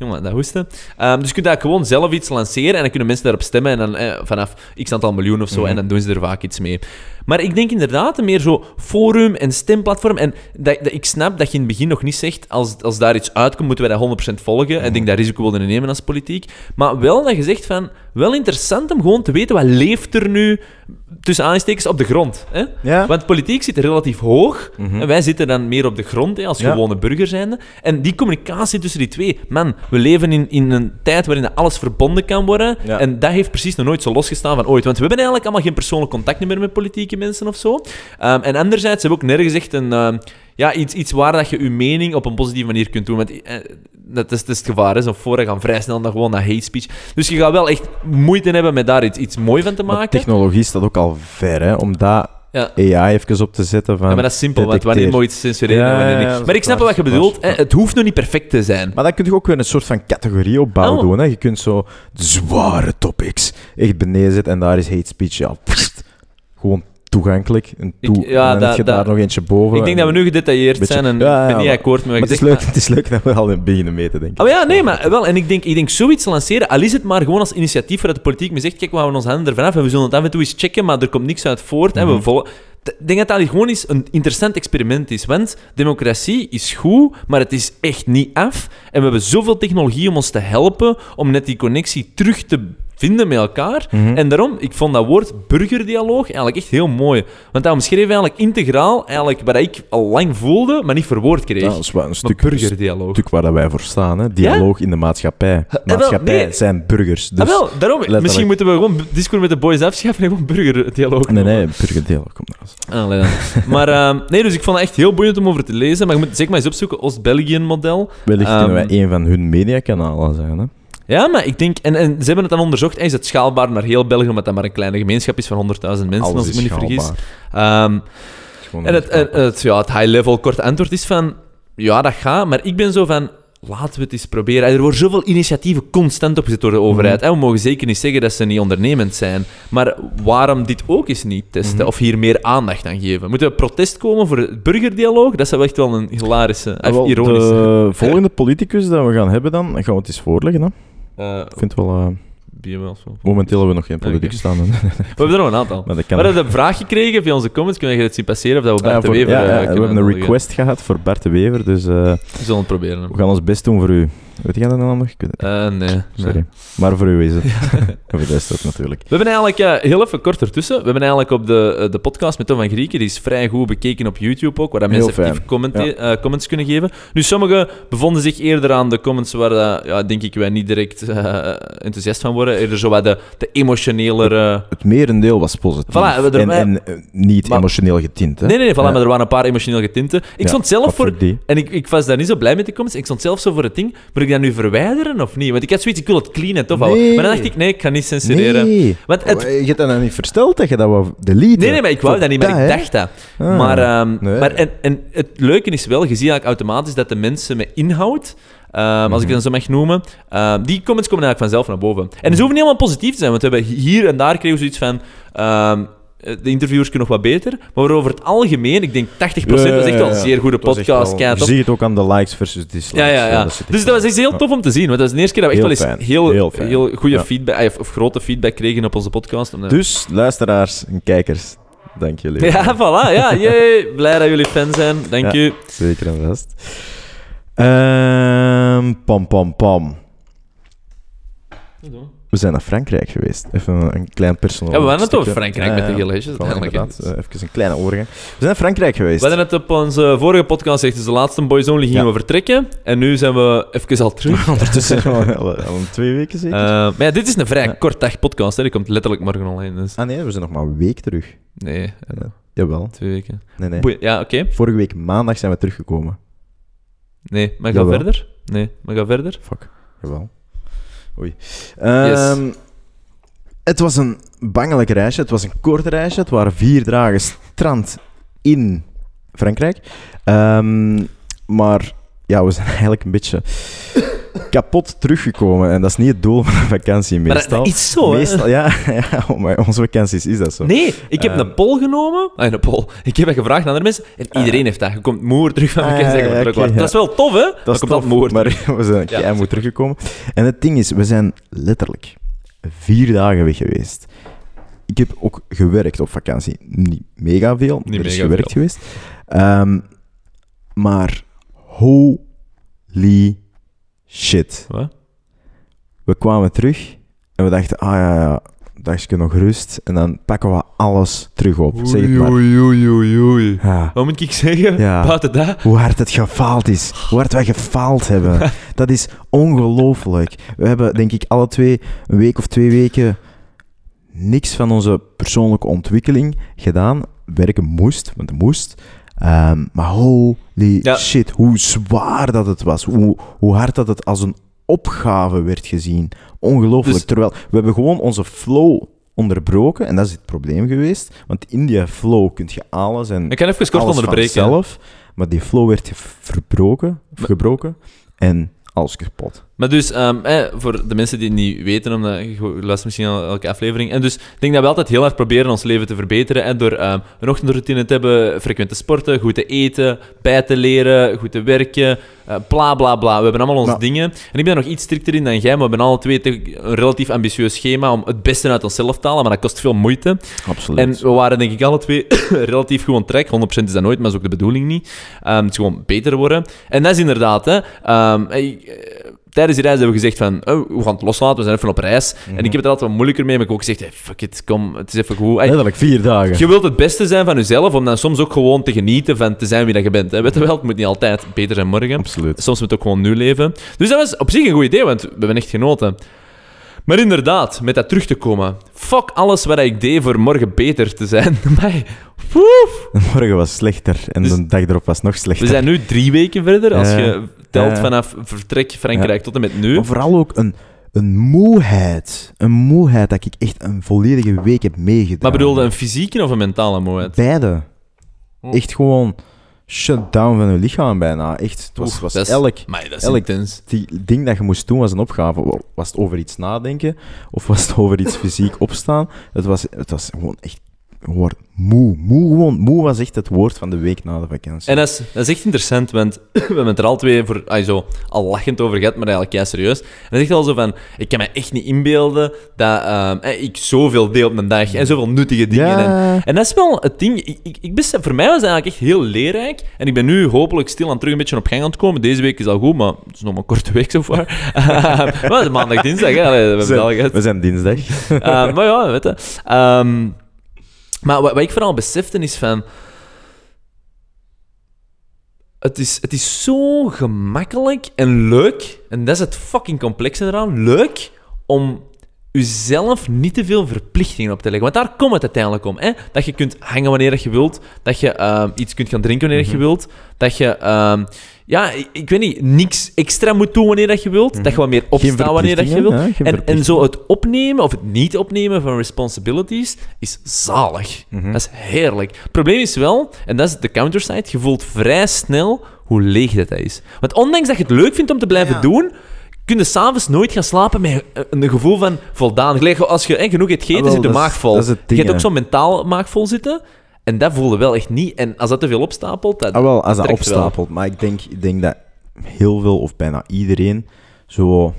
Jongen, dat hoesten. Ehm, dus je kunt eigenlijk gewoon zelf iets lanceren en dan kunnen mensen daarop stemmen en dan eh, vanaf x aantal miljoen of zo, Mhm. en dan doen ze er vaak iets mee. Maar ik denk inderdaad meer zo forum en stemplatform. En dat, dat, ik snap dat je in het begin nog niet zegt, als, als daar iets uitkomt, moeten wij dat 100% volgen. En ik denk dat risico willen nemen als politiek. Maar wel dat je zegt van, wel interessant om gewoon te weten, wat leeft er nu, tussen aanstekens, op de grond. Hè? Ja. Want politiek zit relatief hoog. Mhm. En wij zitten dan meer op de grond, hè, als Ja. gewone burger zijnde. En die communicatie tussen die twee... Man, we leven in, in een tijd waarin alles verbonden kan worden. Ja. En dat heeft precies nog nooit zo losgestaan van ooit. Want we hebben eigenlijk allemaal geen persoonlijk contact meer met politieke mensen of zo. Ehm, en anderzijds hebben we ook nergens echt een... ehm, ja, iets, iets waar dat je je mening op een positieve manier kunt doen. Want eh, dat, is, dat is het gevaar. Zo'n forum gaan vrij snel naar gewoon naar hate speech. Dus je gaat wel echt moeite hebben met daar iets, iets mooi van te Maar maken. technologie staat ook al ver, hè, om dat Ja. AI even op te zetten. Van, Ja, maar dat is simpel, want wanneer detecteer. moet je iets censureren Ja, wanneer niet. maar ik snap waar, wel wat je bedoelt. waar. Hè. Het hoeft nog niet perfect te zijn. Maar dan kun je ook weer een soort van categorie opbouwen Oh. doen. Hè. Je kunt zo zware topics echt beneden zetten en daar is hate speech. Ja, pst, gewoon toegankelijk. En, Ik- toe, ja, en heb je daar nog eentje boven. Ik denk dat we nu gedetailleerd Beetje- zijn en Ja, ja, ik ben niet maar- akkoord met Maar wat het is, leuk, het is leuk dat we al beginnen mee te denken. Oh ja, nee, maar wel. En ik denk, ik denk zoiets lanceren, al is het maar gewoon als initiatief voordat de politiek me zegt, kijk, we houden ons handen ervan af en we zullen het af en toe eens checken, maar er komt niks uit voort. en we Mhm. volgen... Ik denk dat dat gewoon eens een interessant experiment is. Want democratie is goed, maar het is echt niet af. En we hebben zoveel technologie om ons te helpen om net die connectie terug te vinden met elkaar. Mhm. En daarom, ik vond dat woord burgerdialoog eigenlijk echt heel mooi. Want dat omschreef eigenlijk integraal eigenlijk wat ik al lang voelde, maar niet verwoord kreeg. Dat is wel een Maar stuk, burgerdialoog. stuk waar dat wij voor staan. Hè. Dialoog in de maatschappij. wel, Maatschappij nee. zijn burgers. Dus, ah, wel, daarom. letterlijk. Misschien moeten we gewoon Discord met de boys afschaffen en gewoon burgerdialoog Nee, nee, burgerdialoog. Kom daar eens. Allee dan. maar [LAUGHS] ehm, nee, dus ik vond het echt heel boeiend om over te lezen. Maar je moet zeker maar eens opzoeken, Oost-België-model. Wellicht Ehm, kunnen wij een van hun mediakanalen zijn. Hè. Ja, maar ik denk... En, en ze hebben het dan onderzocht. Is het schaalbaar naar heel België, omdat dat maar een kleine gemeenschap is van 100.000 mensen, Alles als ik me is niet vergis. Ehm, Het is en het, en ja, het high-level korte antwoord is van... Ja, dat gaat, maar ik ben zo van... Laten we het eens proberen. Er worden zoveel initiatieven constant opgezet door de overheid. Hè. We mogen zeker niet zeggen dat ze niet ondernemend zijn. Maar waarom dit ook eens niet testen? Mhm. Of hier meer aandacht aan geven? Moeten we protest komen voor het burgerdialoog? Dat zou echt wel een hilarische, Ah, wel, ironische... De volgende politicus dat we gaan hebben dan, gaan we het eens voorleggen. Hè. Eh, Ik vind wel... eh, wel momenteel hebben we nog geen Oké. politicus staan. [LAUGHS] We hebben er nog een aantal. maar dat We hebben een vraag gekregen via onze comments. Kunnen je het zien passeren of dat we Ja, Bart de voor- Wever ja, eh, ja, we hebben een request gehad voor Bart de Wever, dus eh, We zullen het proberen. we gaan ons best doen voor u. Weet jij dat dan nog? Eh, nee. Sorry. Maar voor u is het. Voor de rest ook natuurlijk. We hebben eigenlijk eh, heel even kort ertussen. We hebben eigenlijk op de, eh, de podcast met Tom van Grieken, die is vrij goed bekeken op YouTube ook, waar dat mensen eh, comments kunnen geven. Nu, sommigen bevonden zich eerder aan de comments waar, ja, denk ik, wij niet direct enthousiast van worden. Eerder zo wat de, de emotionelere... Het merendeel was positief. Voilà, er- en en niet Maar- emotioneel getint. Hè? Nee, nee, nee, voilà, Ja. maar er waren een paar emotioneel getinte. Ik Ja, stond zelf voor... En ik, ik was daar niet zo blij met die comments. Ik stond zelf zo voor het ding. Ik dat nu verwijderen of niet? Want ik had zoiets, ik wil het clean en tof houden. Nee. Maar dan dacht ik, nee, ik ga niet censureren. Nee. Want het, Je hebt dat nou niet versteld dat je dat wou deleten. Nee, nee, maar ik wou dat niet, maar ik dacht dat. Ah, maar ehm, nee. maar en, en het leuke is wel, je ziet eigenlijk automatisch dat de mensen met inhoud, ehm, als ik het dan zo mag noemen, ehm, die comments komen eigenlijk vanzelf naar boven. En ze hoeven niet allemaal positief te zijn, want we hebben hier en daar kregen we zoiets van... de interviewers kunnen nog wat beter, maar over het algemeen, ik denk 80% was echt wel een zeer goede podcast. wel- Je ziet het ook aan de likes versus dislikes. Ja, ja, ja. dat dus dat was echt heel tof om te zien. Want dat is de eerste keer dat we echt wel eens fijn. heel, Heel goede Ja. feedback, eh, of, of grote feedback kregen op onze podcast. Eh, Dus, luisteraars en kijkers, dank jullie. Ja, voilà. Ja, jee. Blij dat jullie fan zijn. Dank u. Zeker en vast. Ehm, pam, pam, pam. We zijn naar Frankrijk geweest. Even een, klein personeel. Ja, we waren het over. Frankrijk met de gele hesjes, Voilà, uiteindelijk. Eh, even een kleine overgang. We zijn naar Frankrijk geweest. We hadden het op onze vorige podcast gezegd, dus de laatste Boys Only gingen we vertrekken. En nu zijn we even al terug. [LAUGHS] Ondertussen al, een twee weken zeker? Eh, maar ja, dit is een vrij kort dag podcast. Hè. Die komt letterlijk morgen online. Dus. ah nee, we zijn nog maar een week terug. Nee, eh, Ja. Jawel. twee weken. Nee, nee. Ja, oké. Vorige week maandag zijn we teruggekomen. Nee, maar ga verder. Nee, maar ga verder. Fuck. Jawel. Oei. Ehm, Het was een bangelijk reisje. Het was een kort reisje. Het waren vier dagen strand in Frankrijk. Ehm, maar ja, we zijn [LAUGHS] eigenlijk een beetje kapot teruggekomen. En dat is niet het doel van een vakantie Maar dat, meestal. is zo, hè. meestal ja, [LAUGHS] ja, maar onze vakanties is dat zo. Nee, ik heb Ehm. een poll genomen. Ah, een poll. Ik heb gevraagd aan andere mensen. En iedereen heeft dat. Je komt moer terug van Ah, vakantie. ja, ja. Dat is wel tof, hè? Dat is komt tof, moer maar [LAUGHS] we zijn Ja, zeker. teruggekomen. En het ding is, we zijn letterlijk vier dagen weg geweest. Ik heb ook gewerkt op vakantie. Niet mega veel, Niet er is gewerkt veel. geweest. Ehm, maar holy shit. Wat? We kwamen terug en we dachten, ah ja, ja, dagje nog rust. En dan pakken we alles terug op. Zeg het maar. Oei, oei, oei, oei. Ja. Wat moet ik zeggen? Ja. Buiten dat? Hoe hard het gefaald is. Hoe hard wij gefaald hebben. [LAUGHS] Dat is ongelooflijk. We hebben, denk ik, alle twee een week of twee weken niks van onze persoonlijke ontwikkeling gedaan. Werken moest, want het moest. Ehm, maar holy Ja. shit, hoe zwaar dat het was. Hoe, hoe hard dat het als een opgave werd gezien. Ongelooflijk. Dus- Terwijl we hebben gewoon onze flow onderbroken. En dat is het probleem geweest. Want in die flow kun je alles en Ik kan even kort onderbreken. zelf, maar die flow werd verbroken, gebroken en alles kapot. Maar dus, ehm, eh, voor de mensen die het niet weten, omdat je luistert misschien al elke aflevering. En dus, ik denk dat we altijd heel hard proberen ons leven te verbeteren. En door ehm, een ochtendroutine te hebben, frequent te sporten, goed te eten, bij te leren, goed te werken, eh, bla bla bla. We hebben allemaal onze dingen. En ik ben er nog iets strikter in dan jij, maar we hebben alle twee een relatief ambitieus schema om het beste uit onszelf te halen, maar dat kost veel moeite. Absoluut. En we waren denk ik alle twee [COUGHS] relatief gewoon trek. 100% is dat nooit, maar dat is ook de bedoeling niet. Ehm, het is gewoon beter worden. En dat is inderdaad, hè. eh, tijdens die reis hebben we gezegd van, oh, we gaan het loslaten, we zijn even op reis. En ik heb het er altijd wat moeilijker mee, maar ik heb ook gezegd, hey, fuck it, kom, het is even goed. Hey, Letterlijk vier dagen. je wilt het beste zijn van jezelf, om dan soms ook gewoon te genieten van te zijn wie dat je bent. Hè. Weet je wel, het moet niet altijd beter zijn morgen. Absoluut. Soms moet het ook gewoon nu leven. Dus dat was op zich een goed idee, want we hebben echt genoten. Maar inderdaad, met dat terug te komen. Fuck alles wat ik deed voor morgen beter te zijn. [LAUGHS] Maar, woef. Morgen was slechter en Dus- de dag erop was nog slechter. we zijn nu drie weken verder. Als je telt Ja. vanaf vertrek Frankrijk tot en met nu. Maar vooral ook een, een moeheid. Een moeheid dat ik echt een volledige week heb meegedaan. Maar bedoelde een fysieke of een mentale moeheid? Beide. Oh. Echt gewoon shut down van je lichaam bijna. Echt, het was, is- elk die ding dat je moest doen was een opgave. Was het over iets nadenken of was het over iets fysiek opstaan? Het was, het was gewoon echt word moe. Moe gewoon. Moe was echt het woord van de week na de vakantie. En dat is, dat is echt interessant, want [CLEARS THROAT] we hebben het er al twee voor, zo, al lachend over gehad, maar eigenlijk ja, serieus. En dat is echt al zo van, ik kan me echt niet inbeelden dat ehm, eh, ik zoveel deel op een dag en zoveel nuttige dingen. Ja. En, en dat is wel het ding. Ik, ik, ik voor mij was het eigenlijk echt heel leerrijk. En ik ben nu hopelijk stil aan terug een beetje op gang aan het komen. Deze week is al goed, maar het is nog maar een korte week zo far. [LAUGHS] maar het is maandag, dinsdag, hè. Allee, we gehad. we zijn dinsdag. Uh, maar ja, weet je. Ehm, maar wat, wat ik vooral besefte is van... Het is, het is zo gemakkelijk en leuk, en dat is het fucking complexe eraan, leuk om jezelf niet te veel verplichtingen op te leggen. Want daar komt het uiteindelijk om. Hè? Dat je kunt hangen wanneer je wilt, dat je ehm, iets kunt gaan drinken wanneer dat Mhm. je wilt, dat je... ehm, ja, ik, ik weet niet, niks extra moet doen wanneer dat je wilt, dat je wat meer opstaat wanneer dat je wilt. Mhm. ja, En, en zo het opnemen of het niet opnemen van responsibilities is zalig. Mhm. Dat is heerlijk. Het probleem is wel, en dat is de counterside, je voelt vrij snel hoe leeg dat is. Want ondanks dat je het leuk vindt om te blijven Ja. doen, kun je s'avonds nooit gaan slapen met een gevoel van voldaan. Gelijk als je hè, genoeg hebt gegeten, Ah, wel, zit de maag vol. je hebt ook zo'n mentaal maag vol zitten. En dat voelde wel echt niet. En als dat te veel opstapelt, dat Ah, wel, als dat wel. opstapelt. Maar ik denk, ik denk dat heel veel, of bijna iedereen, zo...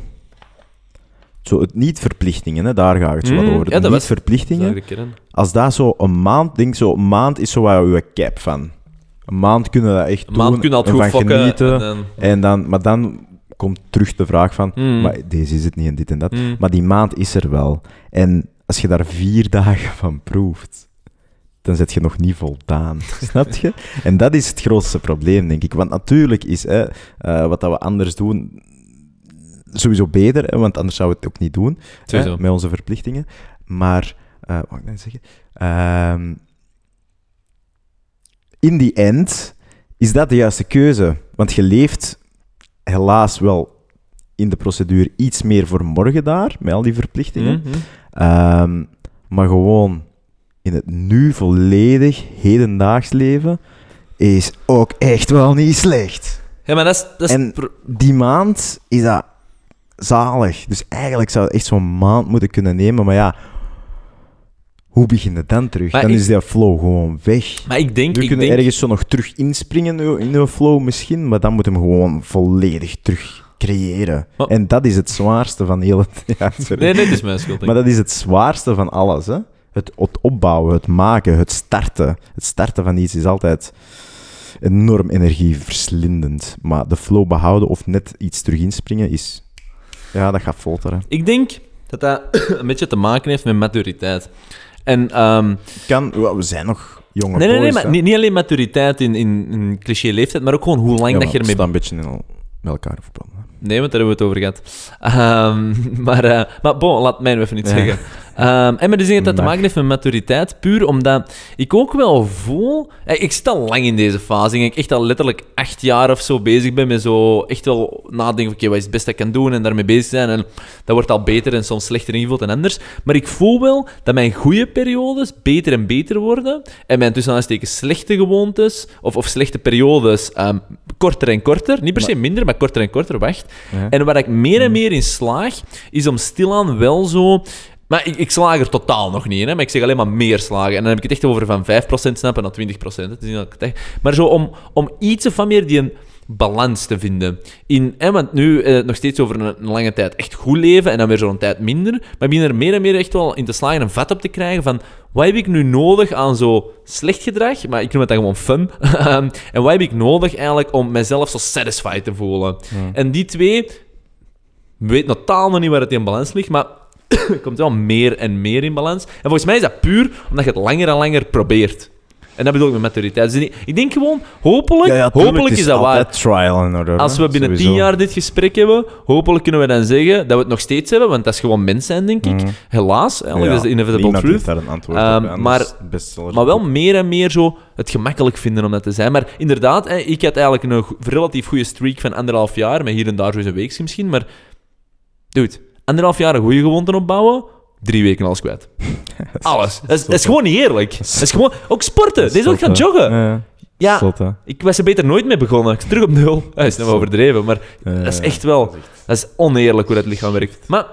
Zo het niet-verplichtingen, hè, daar gaat het zo wat Mm, over. ja, dat was- niet-verplichtingen, als dat zo een maand, denk zo, een maand is zo wat je cap van. Een maand kunnen we dat echt Een maand doen goed fokken. genieten. en dan- En dan, maar dan komt terug de vraag van, Mm. maar deze is het niet en dit en dat. Mm. Maar die maand is er wel. En als je daar vier [LAUGHS] dagen van proeft, dan zit je nog niet voldaan. [LAUGHS] Snap je? En dat is het grootste probleem, denk ik. Want natuurlijk is hè, eh, wat dat we anders doen sowieso beter, hè, want anders zouden we het ook niet doen hè, met onze verplichtingen. Maar, eh wat ik nou zeggen? Ehm, in die end is dat de juiste keuze. Want je leeft helaas wel in de procedure iets meer voor morgen daar, met al die verplichtingen. Mhm. Ehm, maar gewoon in het nu volledig hedendaags leven is ook echt wel niet slecht. Ja, maar dat is... Dat is En- Die maand is dat zalig. Dus eigenlijk zou het echt zo'n maand moeten kunnen nemen. Maar ja, hoe begin je dan terug? Maar dan ik- is die flow gewoon weg. maar ik denk... Nu ik kunnen denk ergens zo nog terug inspringen in uw flow misschien, maar dan moet hem gewoon volledig terug creëren. Maar- En dat is het zwaarste van heel het... [LAUGHS] Ja. Nee, nee, het is mijn schuld. Maar dat is het zwaarste van alles. Hè? Het, het opbouwen, het maken, het starten. Het starten van iets is altijd enorm energieverslindend. Maar de flow behouden of net iets terug inspringen is... Ja, dat gaat folteren. Ik denk dat dat [COUGHS] een beetje te maken heeft met maturiteit. En... ehm, Kan, we zijn nog jonge nee, nee, nee, boys, maar hè. niet, niet alleen maturiteit in, in, in cliché-leeftijd, maar ook gewoon hoe lang Ja, dat je ermee staan een beetje in elkaar verbonden. Nee, want daar hebben we het over gehad. Ehm, [LAUGHS] maar, eh, maar bon, laat mij even iets Ja. zeggen. Ehm, en maar dus ik dat dat te maken heeft met maturiteit, puur omdat ik ook wel voel... eh, Ik zit al lang in deze fase. Ik denk echt al letterlijk acht jaar of zo bezig ben met zo echt wel nadenken, oké, wat is het beste dat ik kan doen en daarmee bezig zijn. En dat wordt al beter en soms slechter ingevuld dan anders. Maar ik voel wel dat mijn goede periodes beter en beter worden en mijn tussen slechte gewoontes of, of slechte periodes ehm, korter en korter. Niet per se minder, maar korter en korter, wacht. Ja. En waar ik meer en meer in slaag, is om stilaan wel zo... Maar ik, ik slaag er totaal nog niet in, hè, maar ik zeg alleen maar meer slagen. En dan heb ik het echt over van 5% snappen naar 20%. Het is niet dat ik het echt... Maar zo om, om iets van meer die een balans te vinden. In, hè, want nu eh, nog steeds over een, een lange tijd echt goed leven en dan weer zo'n tijd minder. Maar ik begin er meer en meer echt wel in te slagen een vat op te krijgen van wat heb ik nu nodig aan zo slecht gedrag, maar ik noem het dan gewoon fun. [LAUGHS] Ehm, en wat heb ik nodig eigenlijk om mezelf zo satisfied te voelen. En die twee weet totaal nog niet waar het in balans ligt, maar [COUGHS] komt wel meer en meer in balans. En volgens mij is dat puur omdat je het langer en langer probeert. En dat bedoel ik met maturiteit. Dus ik- denk gewoon, hopelijk, Ja, ja, hopelijk is dat waar. trial and error. Als we binnen sowieso. tien jaar dit gesprek hebben, hopelijk kunnen we dan zeggen dat we het nog steeds hebben, want dat is gewoon mens zijn, denk ik. Mhm. Helaas, eigenlijk, dat is de inevitable truth. heeft daar een antwoord Ehm, maar- wel meer en meer zo het gemakkelijk vinden om dat te zijn. Maar inderdaad, ik had eigenlijk een relatief goede streak van anderhalf jaar, met hier en daar zo eens een week misschien, maar... Dude, anderhalf jaar een goede gewoonte opbouwen, drie weken alles kwijt. [LAUGHS] Alles. Dat is, dat is gewoon niet eerlijk. Dat is gewoon... Ook sporten. Deze ook gaan joggen. Ja, Ja, zot, hè. ik was er beter nooit mee begonnen. Ik terug op nul. Dat is nou overdreven, maar dat is echt wel... Dat is oneerlijk hoe dat lichaam werkt. Maar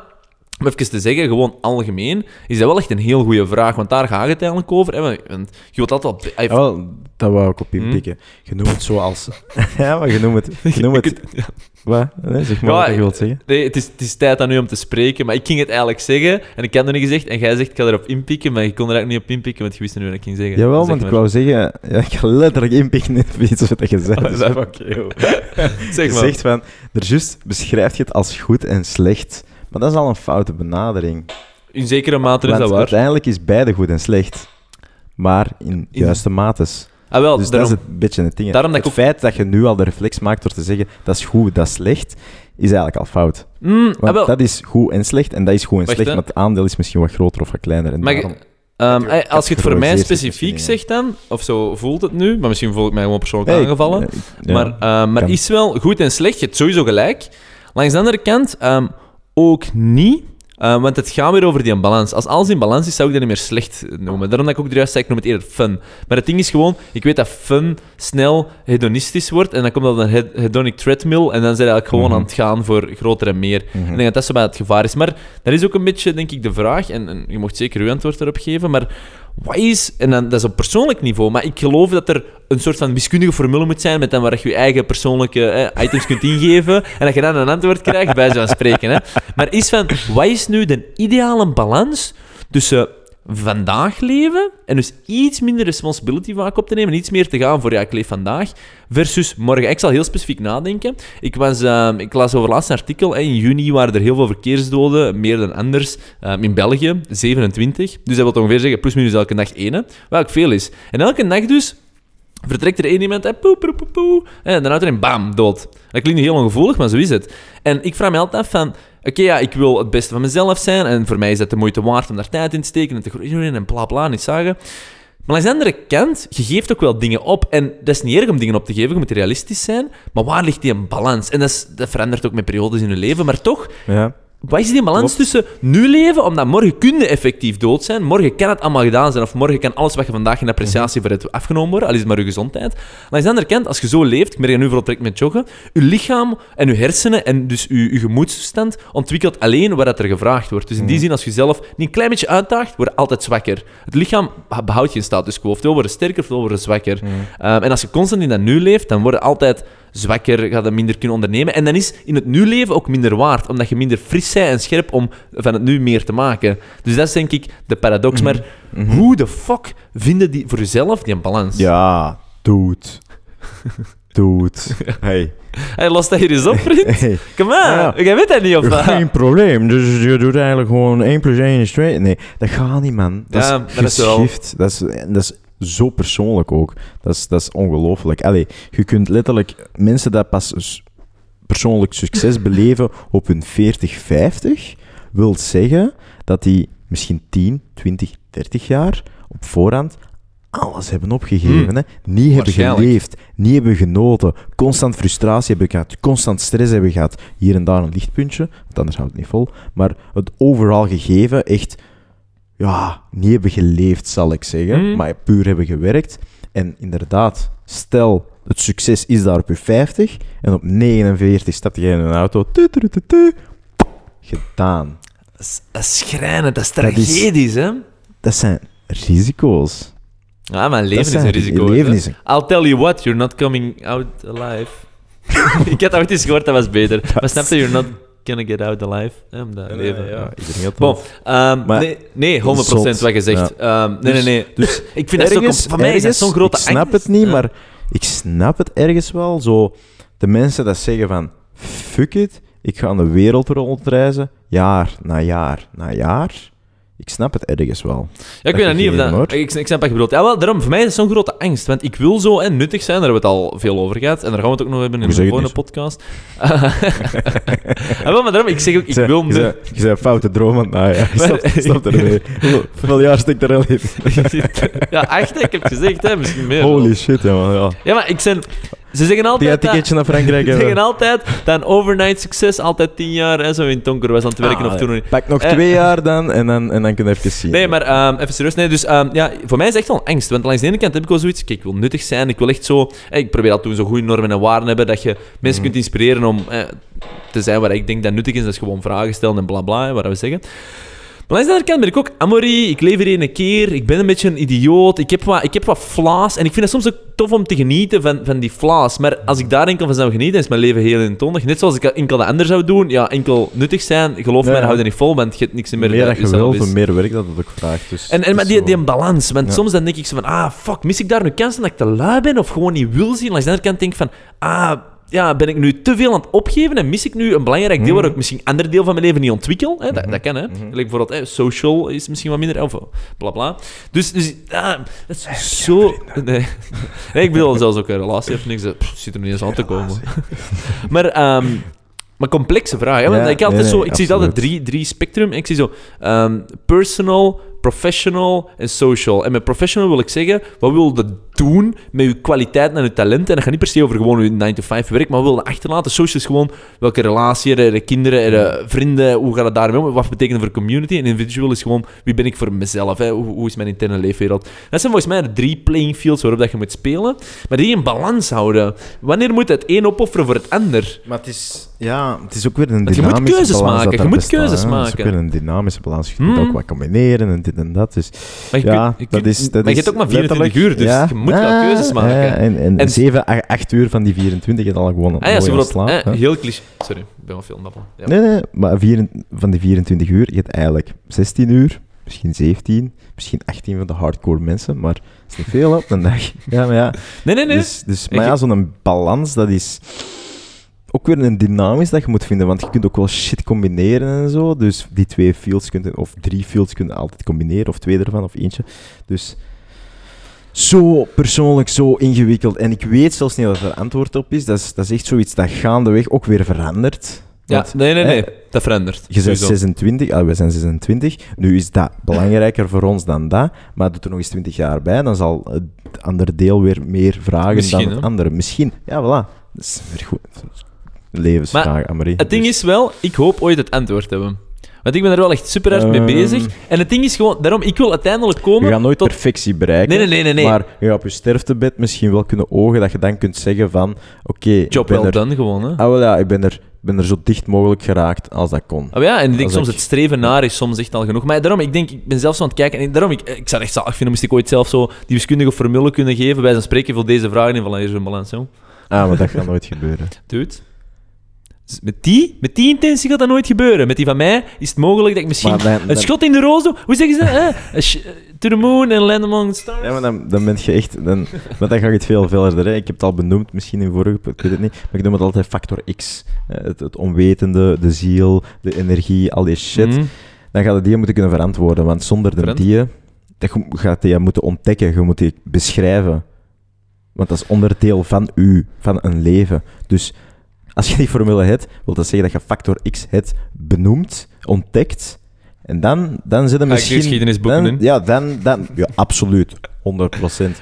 om even te zeggen, gewoon algemeen, is dat wel echt een heel goede vraag. Want daar gaat het eigenlijk over. Hè? Want je wilt altijd wel... Ja, wel, dat wou ik op Hmm? inpikken. Je noemt het zo als... [LAUGHS] ja, maar je noemt het... [LAUGHS] Je noemt Je het... kunt- Wat? Nee, zeg maar Ja, wat je wilt zeggen. Nee, het is, het is tijd aan u om te spreken. Maar ik ging het eigenlijk zeggen. En ik had het niet gezegd. En jij zegt, ik ga erop inpikken. Maar je kon er eigenlijk niet op inpikken, want je wist nu wat ik ging zeggen. Jawel, Zeg want ik wou zeggen... Ja, ik ga letterlijk inpikken in iets wat je [LAUGHS] zegt. Oh, Dus dat- fuck you. Zeg Je maar. zegt van... Er juist beschrijf je het als goed en slecht. Maar dat is al een foute benadering. In zekere mate is Want dat waar. uiteindelijk is beide goed en slecht. Maar in juiste mates. Ah, wel, Dus daarom, dat is het beetje het ding. daarom dat het ook- feit dat je nu al de reflex maakt door te zeggen dat is goed, dat is slecht, is eigenlijk al fout. Mm, Want ah, wel, dat is goed en slecht en dat is goed en Wacht, slecht, hè. maar het aandeel is misschien wat groter of wat kleiner. En Maar daarom- ehm, je eh, als je het voor mij specifiek zegt dan, of zo voelt het nu, maar misschien voel ik mij gewoon persoonlijk Hey, aangevallen. eh, ja. Maar, eh, maar is wel goed en slecht. Je hebt sowieso gelijk. Langs de andere kant ehm, ook niet. eh, want het gaat weer over die balans. Als alles in balans is, zou ik dat niet meer slecht noemen. Daarom dat ik ook juist zei, ik noem het eerder fun. Maar het ding is gewoon, ik weet dat fun snel hedonistisch wordt. En dan komt dat een hed- hedonic treadmill. En dan zijn je eigenlijk gewoon Mhm. aan het gaan voor groter en meer. Mhm. Ik denk dat dat zo bij het gevaar is. Maar dat is ook een beetje, denk ik, de vraag. En, en je mocht zeker uw antwoord erop geven. Maar wat is, en dan, dat is op persoonlijk niveau, maar ik geloof dat er een soort van wiskundige formule moet zijn met dan waar je je eigen persoonlijke items kunt ingeven en dat je dan een antwoord krijgt, bij zo'n spreken. Hè. Maar is van, wat is nu de ideale balans tussen vandaag leven en dus iets minder responsibility vaak op te nemen, iets meer te gaan voor ja, ik leef vandaag, versus morgen. Ik zal heel specifiek nadenken. Ik, was, eh, ik las over laatst een artikel, in juni waren er heel veel verkeersdoden, meer dan anders, eh, in België, 27. Dus dat wil ongeveer zeggen, plus minus elke nacht één, wat veel is. En elke nacht dus vertrekt er één iemand, hè, poe, poe, poe, poe, en dan houdt er een bam, dood. Dat klinkt heel ongevoelig, maar zo is het. En ik vraag me altijd af van, oké, ja, ik wil het beste van mezelf zijn, en voor mij is dat de moeite waard om daar tijd in te steken en te groeien en bla bla, niet zagen. Maar aan de andere kant, je geeft ook wel dingen op. En dat is niet erg om dingen op te geven, je moet realistisch zijn. Maar waar ligt die balans? En dat verandert ook met periodes in je leven. Maar toch, Ja. Wat is die balans tussen nu leven, omdat morgen kun je effectief dood zijn, morgen kan het allemaal gedaan zijn, of morgen kan alles wat je vandaag in appreciatie voor hebt afgenomen worden, al is het maar je gezondheid. Maar de andere kant, als je zo leeft, ik merk dat nu vooral trek met joggen, je lichaam en je hersenen en dus je, je gemoedstoestand ontwikkelt alleen waar dat er gevraagd wordt. Dus in die zin, als je zelf niet een klein beetje uitdaagt, word je altijd zwakker. Het lichaam behoudt geen status quo. Oftewel worden sterker, oftewel worden zwakker. Ehm, en als je constant in dat nu leeft, dan word je altijd zwakker, gaat je minder kunnen ondernemen. En dan is in het nu leven ook minder waard, omdat je minder fris bent en scherp om van het nu meer te maken. Dus dat is denk ik de paradox. Maar hoe de fuck vinden die voor jezelf die balans? Ja, dude. Dude. [LAUGHS] Hey. Hey, los dat hier eens op, vriend. [LAUGHS] hey. Come on. Ja. Jij weet dat niet, of wat? Geen probleem. Dus je doet eigenlijk gewoon 1 plus 1 is 2. Nee, dat gaat niet, man. Dat Ja, is dat is wel- geschift. Dat is, dat is zo persoonlijk ook. Dat is, dat is ongelooflijk. Allee, je kunt letterlijk mensen dat pas persoonlijk succes [LAUGHS] beleven op hun 40, 50, wil zeggen dat die misschien 10, 20, 30 jaar op voorhand alles hebben opgegeven. Hmm. Hè? Niet hebben geleefd, niet hebben genoten, constant frustratie hebben gehad, constant stress hebben gehad. Hier en daar een lichtpuntje, want anders houdt het niet vol. Maar het overal gegeven, echt, ja, niet hebben geleefd, zal ik zeggen. Hmm. Maar puur hebben gewerkt. En inderdaad, stel, het succes is daar op je 50 en op 49 stap je in een auto. Tu, tu, tu, tu, gedaan. Dat is, dat is schrijnend, dat is tragedisch, hè? Dat zijn risico's. Ja, mijn leven Dat is een risico. leven is een- I'll tell you what, you're not coming out alive. [LAUGHS] ik had ooit eens gehoord, dat was beter. [LAUGHS] Maar snap je, you're not gonna get out alive. om dat leven. ja, iedereen had Bon, dat. ehm, Maar- nee, nee, 100% Zot. wat je zegt. Ehm, nee, nee, nee. Dus Ik vind dat zo... ergens- Voor mij is ergens, zo'n grote Ik snap angst. het niet, Ja. maar ik snap het ergens wel. Zo, de mensen dat zeggen van, fuck it, ik ga de wereld rondreizen, jaar na jaar na jaar. Ik snap het ergens wel. Ja, ik weet dat niet of dat... Ik, ik snap wat je bedoelt. Ja, wel, daarom, voor mij is het zo'n grote angst. Want ik wil zo en nuttig zijn, daar hebben we het al veel over gehad. En daar gaan we het ook nog hebben in de volgende podcast. ja, [LAUGHS] wel, maar daarom, ik zeg ook, ik Je wil... je zei- Je foute droom, want nou ja, stop, stop ermee. Hoeveel- Hoeveel jaar steekt er al in? ja, echt, ik heb gezegd, hè, misschien meer. Holy shit, ja, man. Ja. Ja, maar ik ben... Ze zeggen Die altijd... dat- ticketje naar Frankrijk [LAUGHS] Ze zeggen altijd dat een overnight succes altijd tien jaar hè, zo in het donker was aan het werken Ah, of toen. Pak nog Eh. twee [LAUGHS] jaar dan en dan, en dan kun je even zien. Nee, maar ehm, even serieus. Nee, dus ehm, ja, voor mij is het echt wel angst. Want langs de ene kant heb ik wel zoiets. Kijk, ik wil nuttig zijn. Ik wil echt zo. eh, ik probeer dat toen zo goede normen en waarden hebben. Dat je mensen kunt inspireren om eh, te zijn waar ik denk dat nuttig is. Dat is gewoon vragen stellen en bla bla, wat we zeggen. Maar langs de andere kant ben ik ook amorie. Ik leef hier één keer. Ik ben een beetje een idioot. Ik heb wat, ik heb wat flaws. En ik vind het soms ook tof om te genieten van, van die flaws. Maar als ik daar enkel van zou genieten, is mijn leven heel eentonig. Net zoals ik enkel de ander zou doen. Ja, enkel nuttig zijn. Geloof Ja, mij, ja. hou er niet vol. Want je hebt niks meer meer dat je meer werk dat het ook vraagt. Dus En, en maar die, die balans. Want Ja. soms dan denk ik zo van, ah, fuck, mis ik daar nu kansen dat ik te lui ben of gewoon niet wil zien? Langs de andere kant denk ik van, ah, ja, ben ik nu te veel aan het opgeven en mis ik nu een belangrijk deel waar ik misschien een ander deel van mijn leven niet ontwikkel? Hè? Dat, dat kan, hè. Gelijk bijvoorbeeld, hè, social is misschien wat minder, of bla bla. Dus, dus ja, dat is zo... [LAUGHS] Nee. nee, ik bedoel zelfs ook een relatie of niks, pff, zit er niet eens aan te komen. [LAUGHS] maar... ehm, maar complexe vragen. Hè? Want Ja, ik, altijd nee, zo, ik zie altijd drie, drie spectrum. Ik zie zo ehm, personal, professional en social. En met professional wil ik zeggen, wat wil je doen met je kwaliteiten en je talenten? En dat gaat niet per se over gewoon je 9-to-5 werk, maar wat wil je achterlaten? Social is gewoon welke relatie, je, de kinderen, heb je vrienden, hoe gaat het daarmee om? Wat betekent het voor community? En individual is gewoon, wie ben ik voor mezelf? Hè? Hoe, hoe is mijn interne leefwereld? Dat zijn volgens mij de drie playing fields waarop dat je moet spelen, maar die in balans houden. Wanneer moet het een opofferen voor het ander? Maar het is, ja, het is ook weer een Want je moet dynamische keuzes balans maken, je moet keuzes hè. Het is maken. ook weer een dynamische balans. Je Hmm. moet ook wat combineren en dit en dat. Dus, Maar je, ja, kunt- je dat kunt- is, dat maar je hebt ook maar 24 uur, dus ja. je moet wel Ah, keuzes maken. ja, en en, En- 7, 8 uur van die 24 je al gewoon Ah ja, zo slaap, eh, heel cliché. Sorry, ik ben wel veel babbelen. Ja. Nee, nee, maar vier, van die 24 uur, je hebt eigenlijk 16 uur, misschien 17, misschien 18 van de hardcore mensen, maar dat is niet veel op een dag. [LAUGHS] Ja, maar ja. Nee, nee, nee. Dus, dus, maar ja, zo'n balans, dat is ook weer een dynamisch dat je moet vinden, want je kunt ook wel shit combineren en zo. Dus die twee fields kunt, of drie fields kun je altijd combineren, of twee ervan, of eentje. Dus zo persoonlijk, zo ingewikkeld. En ik weet zelfs niet wat er antwoord op is. Dat is, dat is echt zoiets dat gaandeweg ook weer verandert. ja, nee, nee, nee. dat verandert. je bent Sowieso. 26, ah, we zijn 26. Nu is dat belangrijker voor ons dan dat. Maar doe er nog eens 20 jaar bij, dan zal het andere deel weer meer vragen Misschien, dan het hè? andere. Misschien. Ja, voilà. Dat is weer goed. Levensvraag, Annemarie. Het ding Dus- is wel, ik hoop ooit het antwoord te hebben. Want ik ben er wel echt super hard mee Ehm. bezig. En het ding is gewoon, daarom, ik wil uiteindelijk Je komen gaat nooit tot... perfectie bereiken. Nee, nee, nee, nee, nee. Maar je gaat op je sterftebed misschien wel kunnen ogen dat je dan kunt zeggen van... Oké, ik Job er... done gewoon, hè. Ah, wel ja, ik ben er, ben er zo dicht mogelijk geraakt als dat kon. Oh ja, en ik denk Als soms ik- het streven naar is soms echt al genoeg. Maar daarom, ik denk, ik ben zelf zo aan het kijken. En daarom, ik, ik zou echt zalig vinden, moest ik ooit zelf zo die wiskundige formule kunnen geven. Bij zijn spreken voor deze vragen in van hier zo'n balans, joh. Ah, maar dat gaat nooit gebeuren. Dude. Dus met die, met die intentie gaat dat nooit gebeuren. Met die van mij is het mogelijk dat ik misschien Maar dan- een dan- schot in de roos doe. Hoe zeggen ze dat? hè? A sh- to the moon and land among the stars. Ja, maar dan, dan ben je echt... Dan, maar dan ga je het veel verder. Hè. Ik heb het al benoemd, misschien in vorige... Ik weet het niet. Maar ik noem het altijd factor X. Eh, Het, het onwetende, de ziel, de energie, al die shit. Mhm. Dan gaat het die moeten kunnen verantwoorden. Want zonder de Verant- die... Dat je gaat die moeten ontdekken. Je moet die beschrijven. Want dat is onderdeel van u, van een leven. Dus als je die formule hebt, wil dat zeggen dat je factor X het benoemt, ontdekt. En dan, dan zit er misschien... geschiedenisboeken dan, in? Ja, dan, dan... Ja, absoluut. 100%.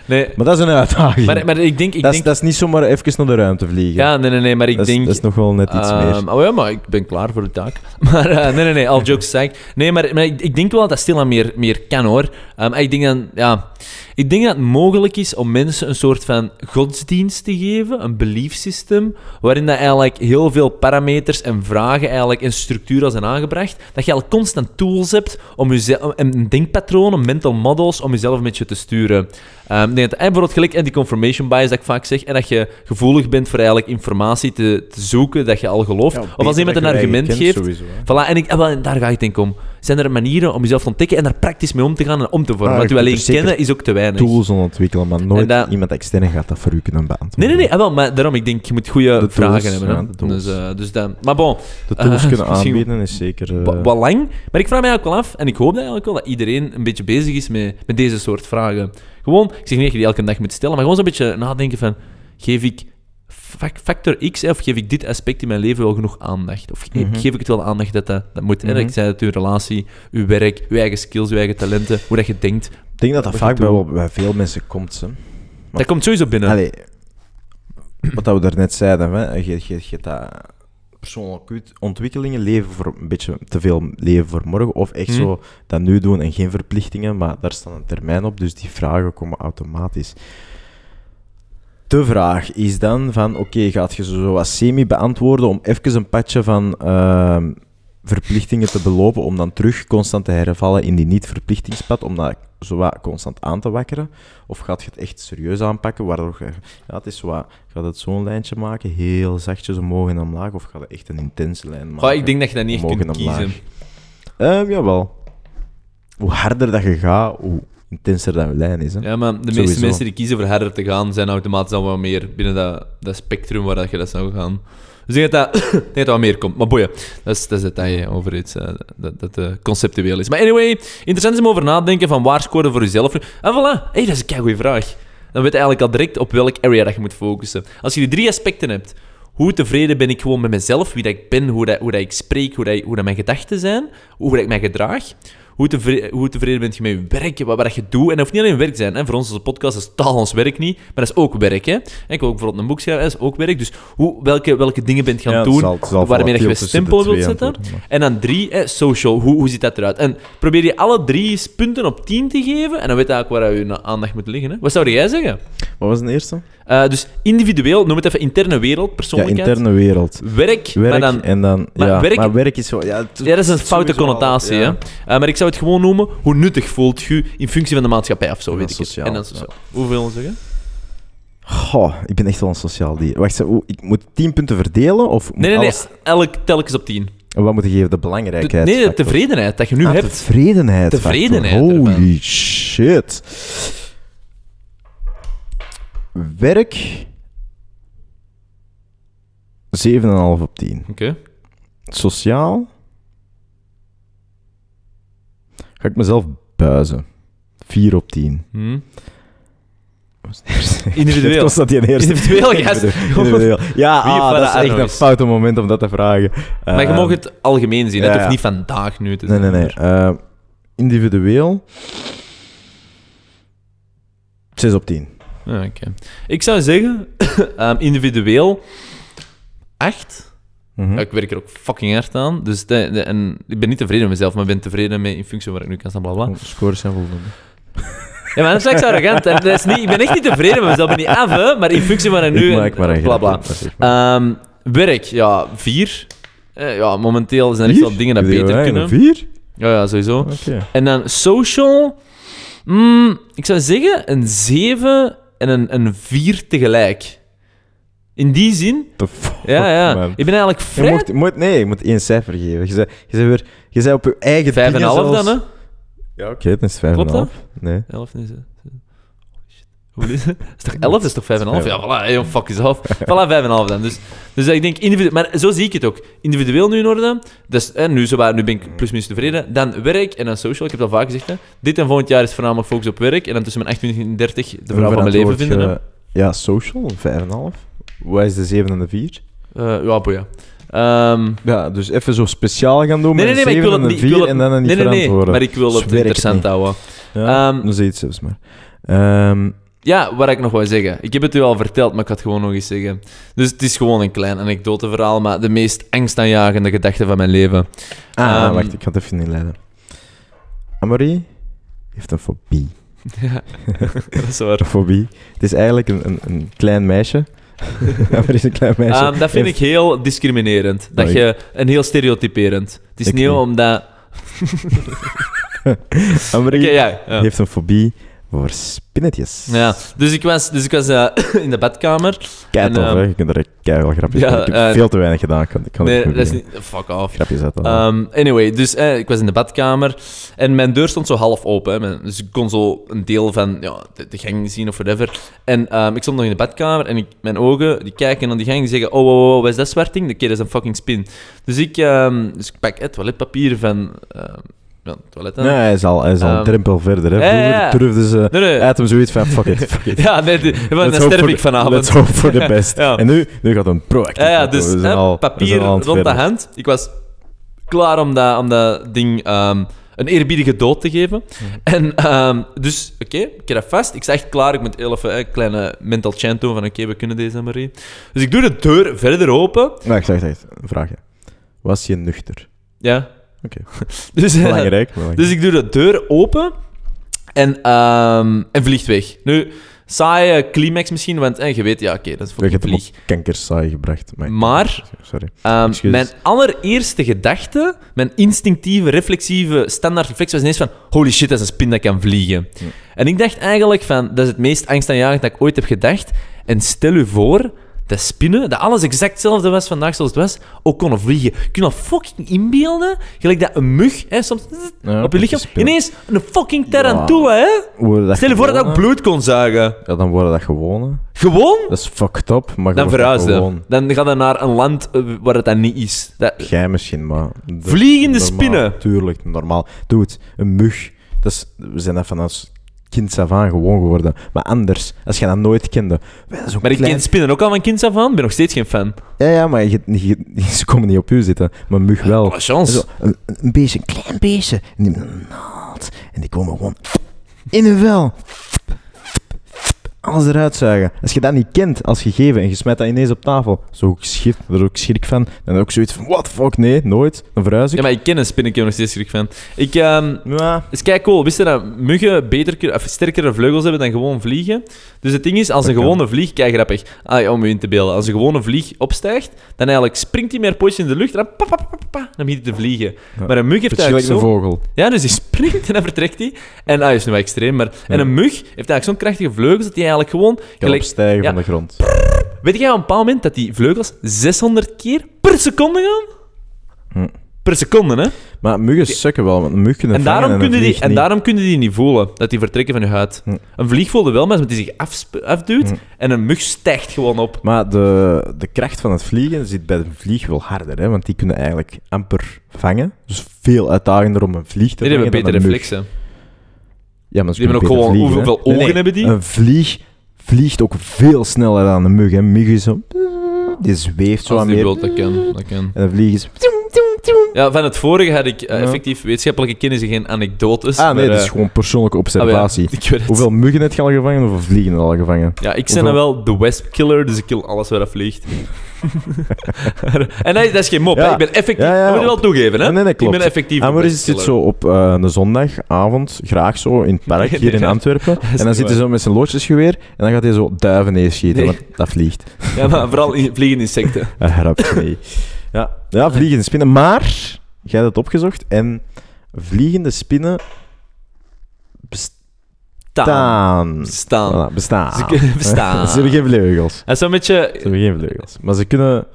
Nee, Maar dat is een uitdaging. maar, maar ik denk... Ik dat, is, denk dat is niet zomaar even naar de ruimte vliegen. ja, nee, nee, nee, maar ik dat, is, denk... dat is nog wel net iets meer. Ehm, Oh ja, maar ik ben klaar voor de taak. [LAUGHS] Maar eh, nee, nee, nee, al jokes aside. Nee, maar, maar ik, ik denk wel dat dat stilaan meer, meer kan, hoor. Ehm, ik, denk dan, ja, ik denk dat het mogelijk is om mensen een soort van godsdienst te geven, een belief system, waarin dat eigenlijk heel veel parameters en vragen eigenlijk in structuur al zijn aangebracht, dat je eigenlijk constant tools hebt om jezelf, een denkpatroon, een mental models, om jezelf een beetje te sturen. Ehm, ik denk dat, en bijvoorbeeld gelijk en die confirmation bias dat ik vaak zeg, en dat je gevoelig bent voor eigenlijk informatie te, te zoeken dat je al gelooft. of als iemand een argument geeft, Sowieso. Voilà, en, ik, en daar ga ik denk om. Zijn er manieren om jezelf te ontdekken en daar praktisch mee om te gaan en om te vormen? Ah, Want je u alleen kennen is ook te weinig. Tools ontwikkelen, maar nooit dat- iemand extern gaat dat voor u kunnen beantwoorden. Nee, nee, nee. ah, wel, maar daarom, ik denk, je moet goede De tools, vragen hebben. hè. ja, de tools. dus, eh, dus dat, maar bon, De tools Eh, [LAUGHS] kunnen aanbieden is zeker... eh, wa- wat lang. Maar ik vraag me eigenlijk wel af, en ik hoop dat eigenlijk wel, dat iedereen een beetje bezig is met, met deze soort vragen. Gewoon, ik zeg niet dat je die elke dag moet stellen, maar gewoon zo'n beetje nadenken van, geef ik factor X, of geef ik dit aspect in mijn leven wel genoeg aandacht? Of ge- Mhm. geef ik het wel aandacht dat dat, dat moet? Mhm. Ik zei het, uw relatie, uw werk, uw eigen skills, uw eigen talenten, hoe dat je denkt. Ik denk dat dat vaak bij, bij veel mensen komt. Hè. Dat komt sowieso binnen. Allee, wat dat we daarnet zeiden, hè, je, je, je dat persoonlijke ontwikkelingen, leven voor een beetje te veel leven voor morgen, of echt Hmm. zo dat nu doen en geen verplichtingen, maar daar staat een termijn op, dus die vragen komen automatisch. De vraag is dan van, oké, gaat je zo wat semi beantwoorden om even een padje van ehm, verplichtingen te belopen, om dan terug constant te hervallen in die niet-verplichtingspad, om dat zo wat constant aan te wakkeren? Of gaat je het echt serieus aanpakken, waardoor je, ja, het is wat, gaat het zo'n lijntje maken, heel zachtjes omhoog en omlaag, of gaat het echt een intense lijn maken? Goh, ik denk dat je dat niet echt kunt omlaag? kiezen. Ehm, jawel. Hoe harder dat je gaat, hoe intenser dat je lijn is. Hè? Ja, maar de meeste Sowieso. mensen die kiezen voor harder te gaan, zijn automatisch al wat meer binnen dat, dat spectrum waar dat je dat zou gaan. Dus ik denk dat dat, [COUGHS] denk dat wat meer komt. Maar boeien, dat is, dat is detail over iets eh, dat, dat eh, conceptueel is. Maar anyway, interessant is om over na te denken van waar scoren voor jezelf. En voilà, hey, dat is een goede vraag. Dan weet je eigenlijk al direct op welk area dat je moet focussen. Als je die drie aspecten hebt, hoe tevreden ben ik gewoon met mezelf, wie dat ik ben, hoe, dat, hoe dat ik spreek, hoe, dat, hoe dat mijn gedachten zijn, hoe dat ik mij gedraag. Hoe, tevre- hoe tevreden ben je met je werk, wat, wat je doet. En dat hoeft niet alleen werk te zijn. Hè. Voor ons als podcast is taal ons werk niet, maar dat is ook werk. Hè. Ik wil ook bijvoorbeeld een boek schrijven, dat is ook werk. Dus hoe, welke, welke dingen bent gaan Ja, doen zal- het zal waarmee dat je de stempel wilt zetten. En dan drie, hè, social. Hoe, hoe ziet dat eruit? En probeer je alle drie punten op tien te geven en dan weet je eigenlijk waar je aandacht moet liggen. Hè. Wat zou jij zeggen? Wat was de eerste? Eh, dus individueel, noem het even interne wereld, Ja, persoonlijkheid. interne wereld. Werk, Werk maar dan... en dan... maar ja, werk- maar werk is zo... Ja, Ja, dat is een foute al- connotatie, ja. hè. Eh, maar ik zou het gewoon noemen, hoe nuttig voelt je in functie van de maatschappij of zo, En weet ik het. sociaal, En dan ja. Hoeveel zeggen? Goh, ik ben echt wel een sociaal dier. Wacht, ik moet tien punten verdelen? Of Nee, nee, nee. alles- Elk telkens op tien. En wat moet je geven? De De, belangrijkheid? nee, de tevredenheid dat je nu Ah, hebt. Tevredenheid. factor. Tevredenheid Holy ervan. shit. Werk. 7,5 op 10. Oké. Sociaal. Ga ik mezelf buizen. 4 op 10. Hm. Wat was het eerste? [LAUGHS] Individueel. [LAUGHS] Kost dat die eerste? Individueel. [LAUGHS] Ja, ah, dat is echt een foute moment om dat te vragen. Maar je Ehm, mag het algemeen zien, ja, het hoeft niet vandaag nu te Nee, zijn. nee, nee. Eh, individueel. 6 op 10. Ja, oké. Ik zou zeggen, [COUGHS] ehm, individueel 8. Mhm. Ik werk er ook fucking hard aan. Dus de, de- en ik ben niet tevreden met mezelf, maar ik ben tevreden met in functie waar ik nu kan staan. Bla, bla. Oh, Scores zijn voldoende. Ja, maar dat is straks arrogant. En dat is niet, ik ben echt niet tevreden met mezelf. Ik ben niet af, hè, maar in functie van nu... ik maak maar een bla. Ehm, werk, ja, 4. ja, momenteel zijn er echt Vier? wel dingen dat beter hebben kunnen. Vier? Ja, ja, sowieso. Oké. En dan social... mm, ik zou zeggen een 7 en een, een 4 tegelijk. In die zin... The fuck, Ja, ja. man. Ik ben eigenlijk Je vrij... moet, moet, nee, je moet één cijfer geven. Je zei, je zei, weer, je zei op je eigen 5,5 dingen dan, zelfs- hè? Ja, oké, dan is het 5,5. Klopt dat? Nee. 11 is het. Hoe is het? Is toch [LAUGHS] 11? Dat is toch 5,5? Ja, voilà, hey, fuck is af. Voilà, 5,5 dan. Dus, dus ik denk individueel, maar zo zie ik het ook. Individueel nu in orde. Dus, hè, nu, zo waar, nu ben ik plus minus tevreden. Dan werk en dan social. Ik heb al vaak gezegd. Hè. Dit en volgend jaar is voornamelijk focus op werk. En dan tussen mijn 28 en 30 de vrouw van mijn leven vinden. Hè. Ja, social, een 5,5. Wat is de 7 en de 4? Eh, ja, boeien. Ehm, Ja, dus even zo speciaal gaan doen nee, nee, met nee, maar een ik 7 wil en het een niet. ik 4 wil het- en dan een niet nee, nee, nee, maar ik wil het interessant houden. Ja, dan zeg je het zelfs maar. Ehm, Ja, wat ik nog wou zeggen. Ik heb het u al verteld, maar ik ga het gewoon nog eens zeggen. Dus het is gewoon een klein anekdoteverhaal, maar de meest angstaanjagende gedachte van mijn leven. ah, wacht, ik ga het even inleiden. Amarie heeft een fobie. [LAUGHS] Ja, dat is waar. [LAUGHS] Een fobie. Het is eigenlijk een, een, een klein meisje. [LAUGHS] Amarie is een klein meisje. Ehm, dat vind Heeft- ik heel discriminerend. Dat je, en heel stereotyperend. Het is Ik niet omdat... [LAUGHS] Ja, ja. heeft een fobie voor spinnetjes. Ja, dus ik was, dus ik was eh, [COUGHS] in de badkamer. En, tof, ehm, hè? Je kunt er keihard grapjes ja. Ik heb eh, veel te weinig gedaan. Ik kan, ik kan Nee, dat is niet... Fuck off. Grapjes. Ehm, anyway, dus eh, ik was in de badkamer en mijn deur stond zo half open. Hè, dus ik kon zo een deel van ja, de, de gang zien of whatever. En ehm, ik stond nog in de badkamer en ik, mijn ogen die kijken naar die gang en die zeggen: Oh, oh, oh, wat is dat zwart ding? Oké, dat is een fucking spin. Dus ik, dus ik pak het toiletpapier van ja, het toilet. hè. nee, hij is al, hij is al Ehm, een drempel verder. Hè. ja, ja, ja. Vroeger durfden ze Nee, zoiets van: fuck it, fuck it. [LAUGHS] Ja, nee, hope sterf ik vanavond. Let's hope for the best. [LAUGHS] Ja. En nu, nu gaat een proactief. Ja, ja dus hè, al- papier rond de hand. Ik was klaar om dat, om dat ding ehm, een eerbiedige dood te geven. En ehm, dus, oké, ik heb dat vast. Ik sta echt klaar. Ik moet heel even een kleine mental chant doen van oké, we kunnen deze, Marie. Dus ik doe de deur verder open. Wacht, wacht, wacht. Een vraagje. Was je nuchter? Ja. Oké. [LAUGHS] Dus, eh, Belangrijk. belangrijk. dus ik doe de deur open en, ehm, en vliegt weg. Nu, saaie climax misschien, want eh, je weet, ja, oké, dat is voor hem op vlieg. kankersaai gebracht. Maar, Maar- Sorry. Ehm, mijn allereerste gedachte, mijn instinctieve, reflexieve, standaard reflex was ineens van holy shit, dat is een spin dat kan vliegen. Ja. En ik dacht eigenlijk van, dat is het meest angstaanjagend dat ik ooit heb gedacht. En stel u voor, dat spinnen, dat alles exact hetzelfde was vandaag zoals het was, ook konden vliegen. Kun je dat fucking inbeelden? Gelijk dat een mug, hè, soms Ja, op je lichaam, ineens een fucking tarantula, hè? Worden dat Stel je voor dat ook bloed kon zuigen. Ja, dan worden dat gewone. Gewoon? Dat is fucked up, maar Dan wordt dat verhuisde. gewoon. Dan ga je naar een land eh, waar het dan niet is. Dat, Jij misschien, maar... Vliegende normaal. spinnen. Tuurlijk, normaal. Doe het. Een mug. Dat is, we zijn dat als kind af aan gewoon geworden. Maar anders, als je dat nooit kende... Maar ik klein- ken spinnen ook al van kinds af aan. Ben nog steeds geen fan. Ja, ja, maar je, je- [LAUGHS] ze komen niet op u zitten. Maar mug wel. Chance. Zo, een, een beestje, een klein beestje. En die een naald. En die komen gewoon in een vel. Alles eruit zuigen. Als je dat niet kent als gegeven en je smijt dat ineens op tafel, zo schrik, daar ook schrik van. Dan ook zoiets van, what the fuck, nee, nooit. Dan verhuis ik. Ja, maar ik ken een spin, ik heb er nog steeds schrik van. Ik, ehm Ja. is kijk cool. Wist je dat muggen beter, of sterkere vleugels hebben dan gewoon vliegen? Dus het ding is, als Dat een kan. gewone vlieg, kijk grappig, ah, om je in te beelden, als een gewone vlieg opstijgt, dan eigenlijk springt hij meer pootjes in de lucht en dan, pa, pa, pa, pa, dan begint hij te vliegen. Ja. Maar een mug heeft eigenlijk een vogel. Ja, dus die springt en dan vertrekt hij. En ah, is nu wel extreem, maar... En een mug heeft eigenlijk zo'n krachtige vleugels dat hij eigenlijk gewoon... Gelijk, opstijgen ja. van de grond. Weet jij op een bepaald moment dat die vleugels 600 keer per seconde gaan? Hm. Per seconde, hè? Maar muggen sukken wel, want een mug kunnen En vangen daarom, en kunnen die, vlieg en niet. daarom kunnen die niet voelen dat die vertrekken van je huid. Hm. Een vlieg voelde wel, maar die zich afduwt. Hm. En een mug stijgt gewoon op. Maar de, de kracht van het vliegen zit bij de vlieg wel harder, hè? want die kunnen eigenlijk amper vangen. Dus veel uitdagender om een vlieg te Nee, die vangen hebben betere reflexen. Ja, maar Die hebben ook gewoon- vliegen, hoeveel ogen hebben die? Een vlieg vliegt ook veel sneller dan een mug. Een mug is zo... Die zweeft zo Als aan meer. wilt, dat kan. Dat kan. En een vlieg is... Ja, van het vorige had ik eh, Ja. effectief wetenschappelijke kennis en geen anekdotes. Ah, nee, maar, dat is eh, gewoon persoonlijke ah, observatie. ja, [LAUGHS] het. Hoeveel muggen heb je al gevangen? Hoeveel vliegen heb je al gevangen? Ja, ik ben Hoeveel- dan wel de Wesp Killer, dus ik kill alles waar dat vliegt. [LAUGHS] en nee, dat is geen mop, Ja. hè. Ik ben effectief... Ja, ja, dat moet je wel op- toegeven, hè. Ja, nee, dat Ik klopt. ben effectief Ah, de maar is het zo op eh, een zondagavond, graag zo, in het [LAUGHS] park, hier in Ja. Antwerpen. En dan zit hij waar. zo met zijn loodjesgeweer en dan gaat hij zo duiven neerschieten, Nee. want dat vliegt. Ja, maar vooral in- vliegende insecten. Nee. Ja, ja, vliegende spinnen. Maar, jij hebt het opgezocht en vliegende spinnen Taan. bestaan. Staan. Voilà, bestaan. Ze kunnen bestaan. [LAUGHS] Ze hebben geen vleugels. Is zo'n beetje... Ze hebben geen vleugels. Maar ze kunnen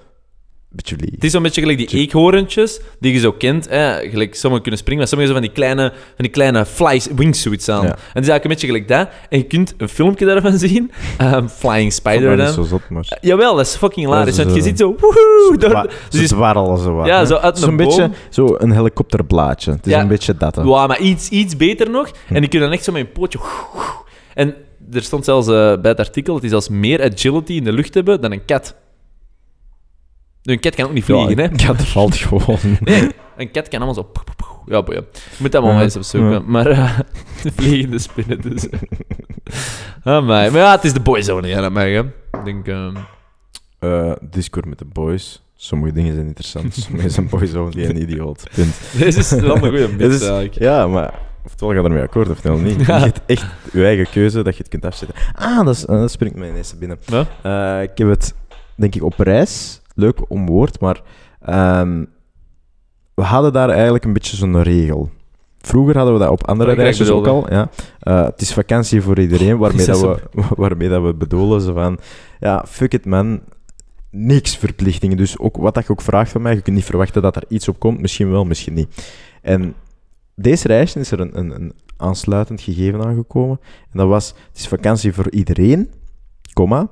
beetje. Het is zo'n beetje gelijk die eekhoorntjes, die je zo kent. Hè? Gelijk, sommigen kunnen springen, maar sommigen zo van die kleine, van die kleine fly, wingsuits aan. Ja. En het is eigenlijk een beetje gelijk dat. En je kunt een filmpje daarvan [LAUGHS] zien. Ehm, Flying Spider is dan. zo zot, maar... Jawel, dat is fucking hilarisch. Dat is, want je eh, ziet zo... Woehoe, door, dus dwarrelen zo wat. Ja, zo uit Zo'n een beetje zo een helikopterblaadje. Het is Ja. een beetje dat. hè. Ja, maar iets, iets beter nog. Hm. En die kunnen dan echt zo met een pootje... En er stond zelfs eh, bij het artikel dat die zelfs meer agility in de lucht hebben dan een kat. Een kat kan ook niet vliegen, hè? Ja, dat valt gewoon. [LAUGHS] Nee, een kat kan allemaal zo... Ja, boeien. Je moet dat Ja, eens opzoeken. Maar [LAUGHS] uh, vliegende spinnen dus. [LAUGHS] ah, maar, maar ja, het is de boyzone, ja, dat mag, hè. Ik denk... ehm, Eh, Discord met de boys. Sommige dingen zijn interessant. Sommige zijn boyzone die een idioot. Punt. Deze is wel een goede mix, eigenlijk. Ja, maar oftewel ga je ermee akkoord, oftewel niet. Je hebt echt je eigen keuze dat je het kunt afzetten. Ah, dat, is, eh, dat springt mij ineens binnen. Ja? Eh, ik heb het, denk ik, op reis. Leuk om woord, maar ehm, we hadden daar eigenlijk een beetje zo'n regel. Vroeger hadden we dat op andere reisjes ook al. Ja. Eh, het is vakantie voor iedereen, [LAUGHS] waarmee, dat dat we, [LAUGHS] waarmee dat we bedoelen ze van... Ja, fuck it man, niks verplichtingen. Dus ook wat dat je ook vraagt van mij, je kunt niet verwachten dat er iets op komt. Misschien wel, misschien niet. En deze reis is er een, een, een aansluitend gegeven aangekomen. En dat was, het is vakantie voor iedereen, comma,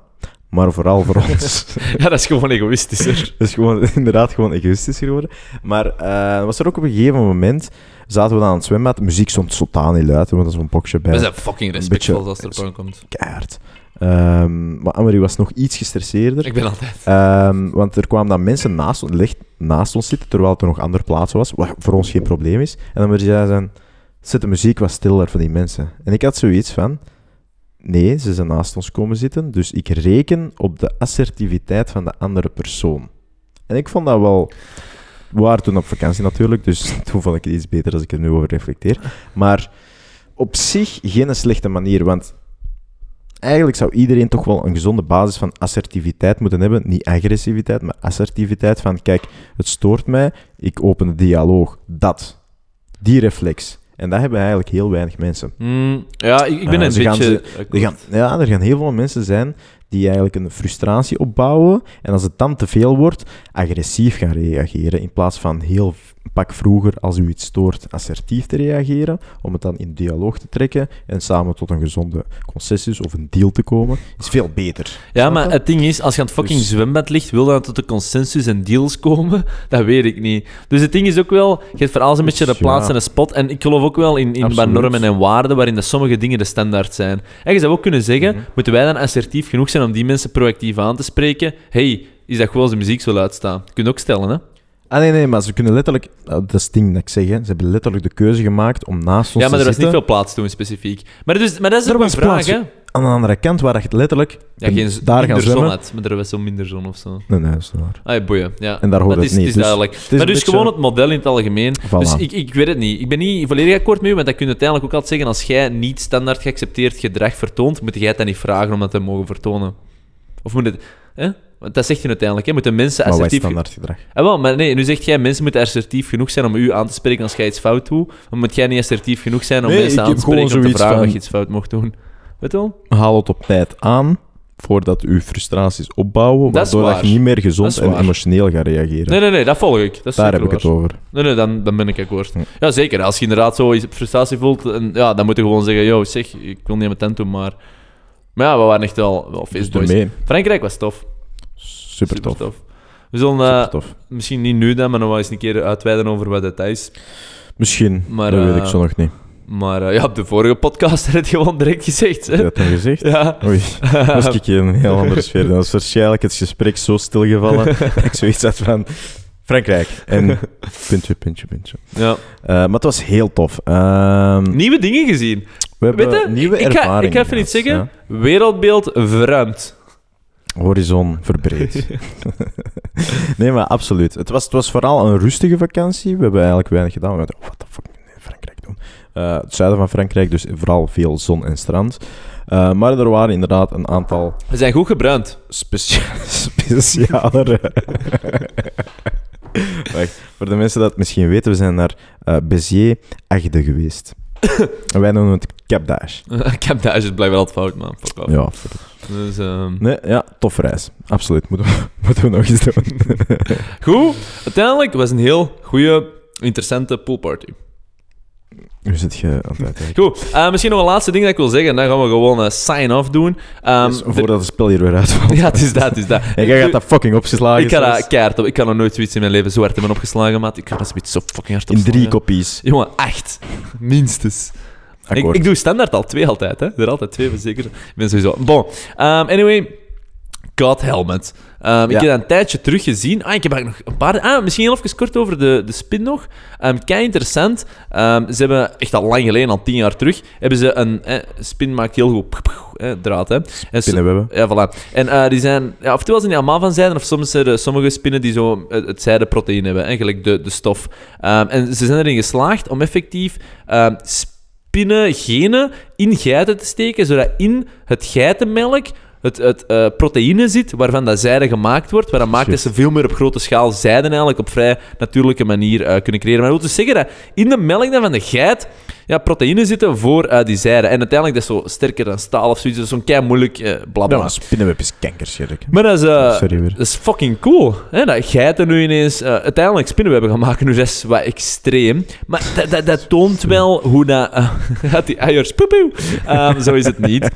maar vooral voor [LAUGHS] ons. ja, dat is gewoon egoïstischer. Dat is gewoon, [LAUGHS] inderdaad gewoon egoïstisch geworden. Maar eh, was er ook op een gegeven moment, zaten we dan aan het zwembad, de muziek stond totaal niet luid, want er was een boxje bij. We zijn fucking respectvol als er op aankomt. Keihard. Ehm, maar Amory was nog iets gestresseerder. Ik ben altijd... Ehm, want er kwamen dan mensen naast ons, licht, naast ons zitten, terwijl het er nog andere plaatsen was, wat voor ons geen probleem is. En dan jij zijn, zet de muziek wat stiller voor die mensen. En ik had zoiets van, nee, ze zijn naast ons komen zitten, dus ik reken op de assertiviteit van de andere persoon. En ik vond dat wel... We waren toen op vakantie natuurlijk, dus [LAUGHS] toen vond ik het iets beter als ik er nu over reflecteer. Maar op zich geen slechte manier, want eigenlijk zou iedereen toch wel een gezonde basis van assertiviteit moeten hebben. Niet agressiviteit, maar assertiviteit. Van kijk, het stoort mij, ik open de dialoog. Dat. Die reflex. En dat hebben eigenlijk heel weinig mensen. Mm, ja, ik, ik ben Eh, een ze beetje... Er gaan, ja, er gaan heel veel mensen zijn die eigenlijk een frustratie opbouwen. En als het dan te veel wordt, agressief gaan reageren. In plaats van heel pak vroeger, als u iets stoort, assertief te reageren. Om het dan in dialoog te trekken en samen tot een gezonde consensus of een deal te komen, is veel beter. Ja, maar het ding is, als je aan het fucking Dus- zwembad ligt, wil dan tot de consensus en deals komen? [LAUGHS] Dat weet ik niet. Dus het ding is ook wel, je hebt voor alles een beetje de Ja. plaats en de spot. En ik geloof ook wel in, in normen en waarden waarin dat sommige dingen de standaard zijn. En je zou ook kunnen zeggen, Mhm. moeten wij dan assertief genoeg zijn om die mensen proactief aan te spreken? hey, is dat gewoon als de muziek zo luid staan? Kun je ook stellen, hè? Ah, nee, nee, maar ze kunnen letterlijk... ah, Dat is het ding dat ik zeg, hè. Ze hebben letterlijk de keuze gemaakt om naast ons Ja, maar te er was niet zitten. veel plaats toen specifiek. Maar, dus, maar dat is Er ook een was vraag, plaats. hè? Aan de andere kant, waar je het letterlijk... Ja, en geen daar gaan minder zon zwemmen... had, maar er was zo minder zon of zo. Nee, nee, dat is niet waar. Ah, ja, boeien. Ja. En daar hoort Maar het is, niet. is Dus duidelijk. het is maar een dus beetje- gewoon het model in het algemeen. Voilà. Dus ik, ik weet het niet. Ik ben niet volledig akkoord met u, want dat kun je uiteindelijk ook altijd zeggen. Als jij niet standaard geaccepteerd gedrag vertoont, moet jij het dan niet vragen om dat te mogen vertonen. Of moet het... Hè? Want dat zegt je uiteindelijk. Hè? Moeten mensen Maar assertief... standaard gedrag? Ah, wel, maar nee, nu zegt jij, mensen moeten assertief genoeg zijn om u aan te spreken als jij iets fout doet. Dan moet jij niet assertief genoeg zijn om Nee, mensen aan te spreken om te vragen van- dat je iets fout mocht doen. Weet wel? Haal het op tijd aan, voordat uw frustraties opbouwen, waardoor dat je niet meer gezond en emotioneel gaat reageren. Nee, nee, nee, dat volg ik. Dat is Daar heb ik het over. Nee, nee, dan, dan ben ik akkoord. Ja, zeker. Als je inderdaad zo frustratie voelt, en, ja, dan moet je gewoon zeggen, yo, zeg, ik wil niet aan mijn tent doen, maar... Maar ja, we waren echt wel, wel Dus. Frankrijk was tof. Super tof. We zullen eh, misschien niet nu dan, maar nog wel eens een keer uitweiden over wat het is. Misschien, Maar, dat weet eh, ik zo nog niet. Maar eh, ja, op de vorige podcast [LAUGHS] had je gewoon direct gezegd. Heb Hè? je dat dan gezegd? Ja. Oei, [LAUGHS] was ik in een heel andere sfeer. Dan was waarschijnlijk het gesprek zo stilgevallen dat [LAUGHS] ik zoiets had van... Frankrijk. En puntje, puntje, puntje. ja. Eh, maar het was heel tof. Ehm, Nieuwe dingen gezien. we hebben Weet je, nieuwe ik, ga, ervaringen ik ga even iets zeggen. ja. Wereldbeeld verruimd. Horizon verbreed. [LAUGHS] nee, maar absoluut. Het was, het was vooral een rustige vakantie. We hebben eigenlijk weinig gedaan. We dachten, oh, wat de fuck in Frankrijk doen? Eh, het zuiden van Frankrijk, dus vooral veel zon en strand. Eh, maar er waren inderdaad een aantal We zijn goed gebruind. specia [LAUGHS] specialere... [LAUGHS] Wacht, voor de mensen dat het misschien weten, we zijn naar eh Béziers, Agde geweest. [COUGHS] en wij noemen het Cap d'Agde. ik heb de is blijkbaar altijd fout, man. Fuck off. Ja, Dus, ehm, nee, ja, tof reis. Absoluut, moeten we, [LAUGHS] moeten we nog eens doen. [LAUGHS] Goed. Uiteindelijk was een heel goede, interessante poolparty. Hoe zit je aan het uitkijken? Goed. eh, misschien nog een laatste ding dat ik wil zeggen. En dan gaan we gewoon een sign-off doen. Ehm, Dus de- voordat het spel hier weer uitvalt. Ja, het is dat, het is dat. [LAUGHS] En jij gaat dat fucking opgeslagen. Ik ga dat keihard op. Ik kan nog nooit zoiets in mijn leven zo hard hebben opgeslagen, maat. Ik ga dat zoiets zo fucking hard In drie opslagen. kopies. Jongen, echt. Minstens. Ik, ik doe standaard al twee altijd, hè. Er altijd twee, zeker. Ik ben sowieso... Bon. Ehm, anyway. God Helmet. Ehm, Ik Ja. heb dat een tijdje terug gezien. Ah, ik heb eigenlijk nog een paar... Ah, misschien heel even kort over de, de spin nog. Ehm kei interessant. Ehm, ze hebben echt al lang geleden, al tien jaar terug, hebben ze een... Eh, spin maakt heel goed eh, draad, hè. En Spinnenwebben. ja, voilà. En eh, die zijn... Ja, oftewel zijn die allemaal van zijde, of soms zijn er sommige spinnen die zo het, het zijdeproteïne hebben, eigenlijk de, de stof. En ze zijn erin geslaagd om effectief spinnengenen in geiten te steken, zodat in het geitenmelk het, het eh, proteïne zit waarvan dat zijde gemaakt wordt, waar dat maakt dat ze veel meer op grote schaal zijde eigenlijk op vrij natuurlijke manier eh, kunnen creëren. Maar dat wil dus zeggen dat in de melk dan van de geit ja, proteïne zitten voor eh, die zijde. En uiteindelijk dat is zo sterker dan staal of zoiets. Zo'n kei moeilijk eh bla Ja, maar spinnenweb is kankerscherk. Maar dat is, eh, Sorry weer. dat is fucking cool. Hè? Dat geiten nu ineens uh, uiteindelijk spinnenwebben gaan maken. Nu dat is wat extreem. Maar dat, dat, dat toont wel hoe dat... Uh, [LAUGHS] gaat die eiers... Poe, poe. Um, zo is het niet.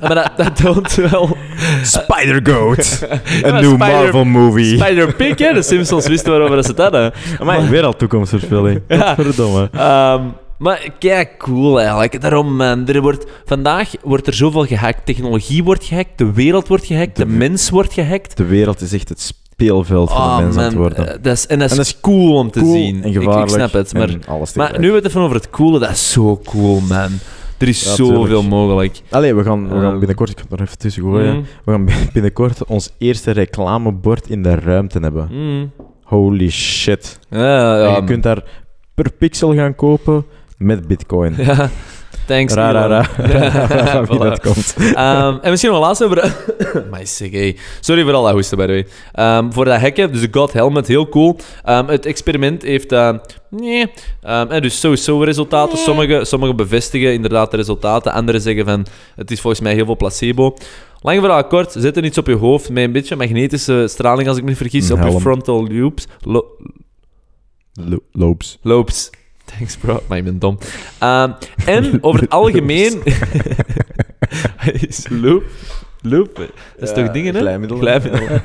Maar dat, dat toont wel... Spider-Goat. [LAUGHS] Een new Spider- Marvel movie. Spider-Pig, hè? De Simpsons wisten waarover dat ze het hadden. Maar weer al toekomstverspilling. Ja. Verdomme. Ehm, maar kijk, cool eigenlijk. Daarom, man. Er wordt, vandaag wordt er zoveel gehackt. Technologie wordt gehackt, de wereld wordt gehackt, de, De- mens wordt gehackt. De wereld is echt het... sp- speelveld van Oh, de mens aan het worden. eh, dat is, en dat is, En dat is cool om te cool zien. en Ik- gevaarlijk. Ik, snap het, maar, maar nu we het even over het coole, dat is zo cool, man. Er is Ja, zoveel mogelijk. Allee, we gaan, we gaan Ehm. binnenkort, ik kan het er even tussen gooien, Mm, we gaan binnenkort ons eerste reclamebord in de ruimte hebben. mm. Holy shit. Ja, je kunt daar per pixel gaan kopen met bitcoin. [LAUGHS] ja. Thanks, Ra, ra, ra. Voilà. dat komt. Ehm, en misschien nog laatst over... [COUGHS] Sick, hey. Sorry voor al dat hoesten, by the way. Ehm, voor dat hekken, dus de God Helmet, heel cool. Ehm, het experiment heeft... eh, nee. Ehm, en dus sowieso resultaten. Sommige, sommige bevestigen inderdaad de resultaten. Anderen zeggen van... Het is volgens mij heel veel placebo. Lang verhaal kort, zet er iets op je hoofd met een beetje magnetische straling, als ik me niet vergis, op je frontal lobes. Lo- Lo- loops. Thanks, bro. Maar ik ben dom. Ehm, en [LAUGHS] over het algemeen... [LAUGHS] is loop... Loop. Dat is Ja, toch dingen, hè? glijmiddel. Glijmiddel. [LAUGHS]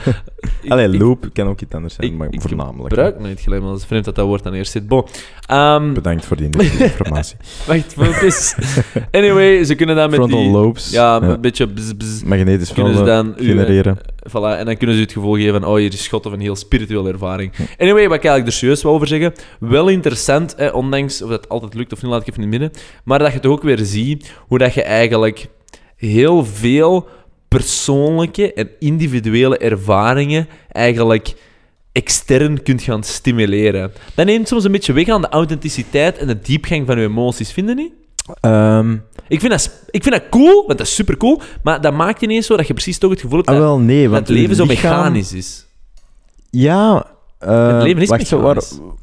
Ik- Allee, ik- loop kan ook iets anders zijn, ik- maar ik voornamelijk. gebruik nooit glijmiddel. Het is vreemd dat dat woord dan eerst zit. Bon. Ehm, Bedankt voor die informatie. wacht, focus. Anyway, ze kunnen dan met Frontal die... lobes. Ja, een beetje bzz, bzz, Magnetisch kunnen ze dan genereren. Voilà, en dan kunnen ze het gevoel geven van, oh, hier is schot of een heel spirituele ervaring. Anyway, wat ik eigenlijk er serieus wil over zeggen, wel interessant, ondanks of dat altijd lukt of niet, laat ik even in het midden, maar dat je toch ook weer ziet hoe dat je eigenlijk heel veel persoonlijke en individuele ervaringen eigenlijk extern kunt gaan stimuleren. Dat neemt soms een beetje weg aan de authenticiteit en de diepgang van je emoties, vinden niet? Ehm, Ik vind, dat, ik vind dat cool, want dat is super cool, maar dat maakt ineens zo dat je precies toch het gevoel hebt ah, dat, wel, nee, dat want het leven zo lichaam- mechanisch is. Ja. Eh, Het leven is wacht, waar,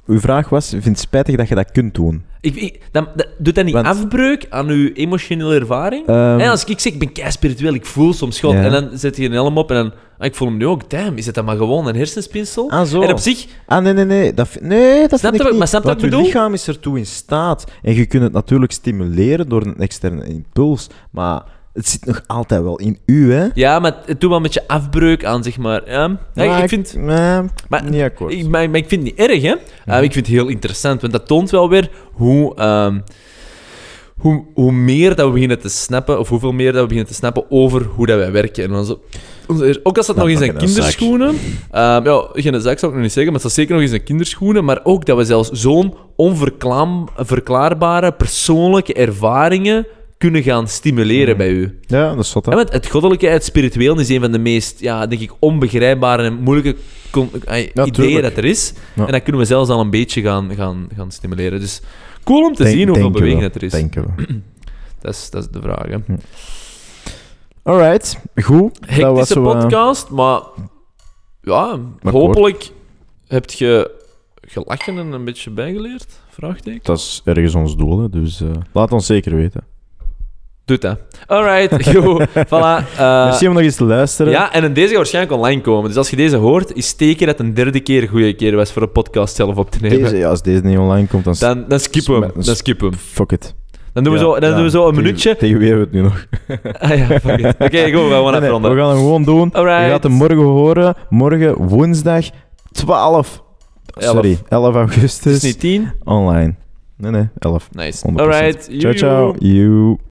uw vraag was, ik vind het spijtig dat je dat kunt doen. Ik, ik, dat, dat- doet dat niet Want- afbreuk aan je emotionele ervaring? Ehm, Hè, als ik zeg, ik ben kei spiritueel, ik voel soms God, en dan zet je een helm op en dan, ah, ik voel hem nu ook, damn, is het dan maar gewoon een hersenspinsel? ah, zo. En op zich, Ah, nee, nee, nee. Dat, nee, dat Snap vind ik niet. maar snap Want ik je lichaam is ertoe in staat. En je kunt het natuurlijk stimuleren door een externe impuls. Maar het zit nog altijd wel in u, hè? ja, maar het doet wel een beetje afbreuk aan, zeg maar. Ja, ik vind... Nee, Maar- niet akkoord. Ik, maar, maar ik vind het niet erg, hè? Mhm. Uh, ik vind het heel interessant, want dat toont wel weer hoe, ehm, hoe, hoe meer dat we beginnen te snappen, of hoeveel meer dat we beginnen te snappen over hoe dat wij werken. En onze, onze- ook als dat nog zijn in een zak. kinderschoenen... ehm, ja, geen zak zou ik nog niet zeggen, maar het staat zeker nog eens een kinderschoenen, maar ook dat we zelfs zo'n onverklaarbare persoonlijke ervaringen kunnen gaan stimuleren Mhm. bij u. Ja, dat is wat. Ja, want het goddelijke, het spiritueel is een van de meest, ja, denk ik, onbegrijpbare en moeilijke Ja, ideeën tuurlijk. dat er is. Ja. En dat kunnen we zelfs al een beetje gaan, gaan, gaan stimuleren. Dus cool om te Denk- zien hoeveel beweging we, dat er is. Denken we. [CLEARS THROAT] Dat is. Dat is de vraag. Hè. Alright, goed. Dat was Hectische zo, eh, podcast, maar ja, Maar hopelijk heb je gelachen en een beetje bijgeleerd? Vraagteken. dat is ergens ons doel, hè, dus eh, laat ons zeker weten. Doet dat. Alright, [LAUGHS] goed. voilà. eh, Merci om nog eens te luisteren. Ja, en deze gaat waarschijnlijk online komen. Dus als je deze hoort, is teken dat het een derde keer een goede keer was voor een podcast zelf op te nemen. Deze, ja, als deze niet online komt, dan, Dan, dan skippen we hem. Dan skippen we hem. fuck it. Dan doen we Ja, zo, dan ja, doen we zo een tegen- minuutje. Tegen wie hebben we het nu nog? [LAUGHS] Ah ja, fuck it. Oké, [LAUGHS] goed, we gaan gewoon Nee, nee, afronden. we gaan hem gewoon doen. Alright. Je gaat hem morgen horen. Morgen, woensdag, 12. Elf. Sorry, 11 Het augustus. is niet tien. Online. Nee, nee, 11. Nice. 100%. Alright. Ciao, ciao. You.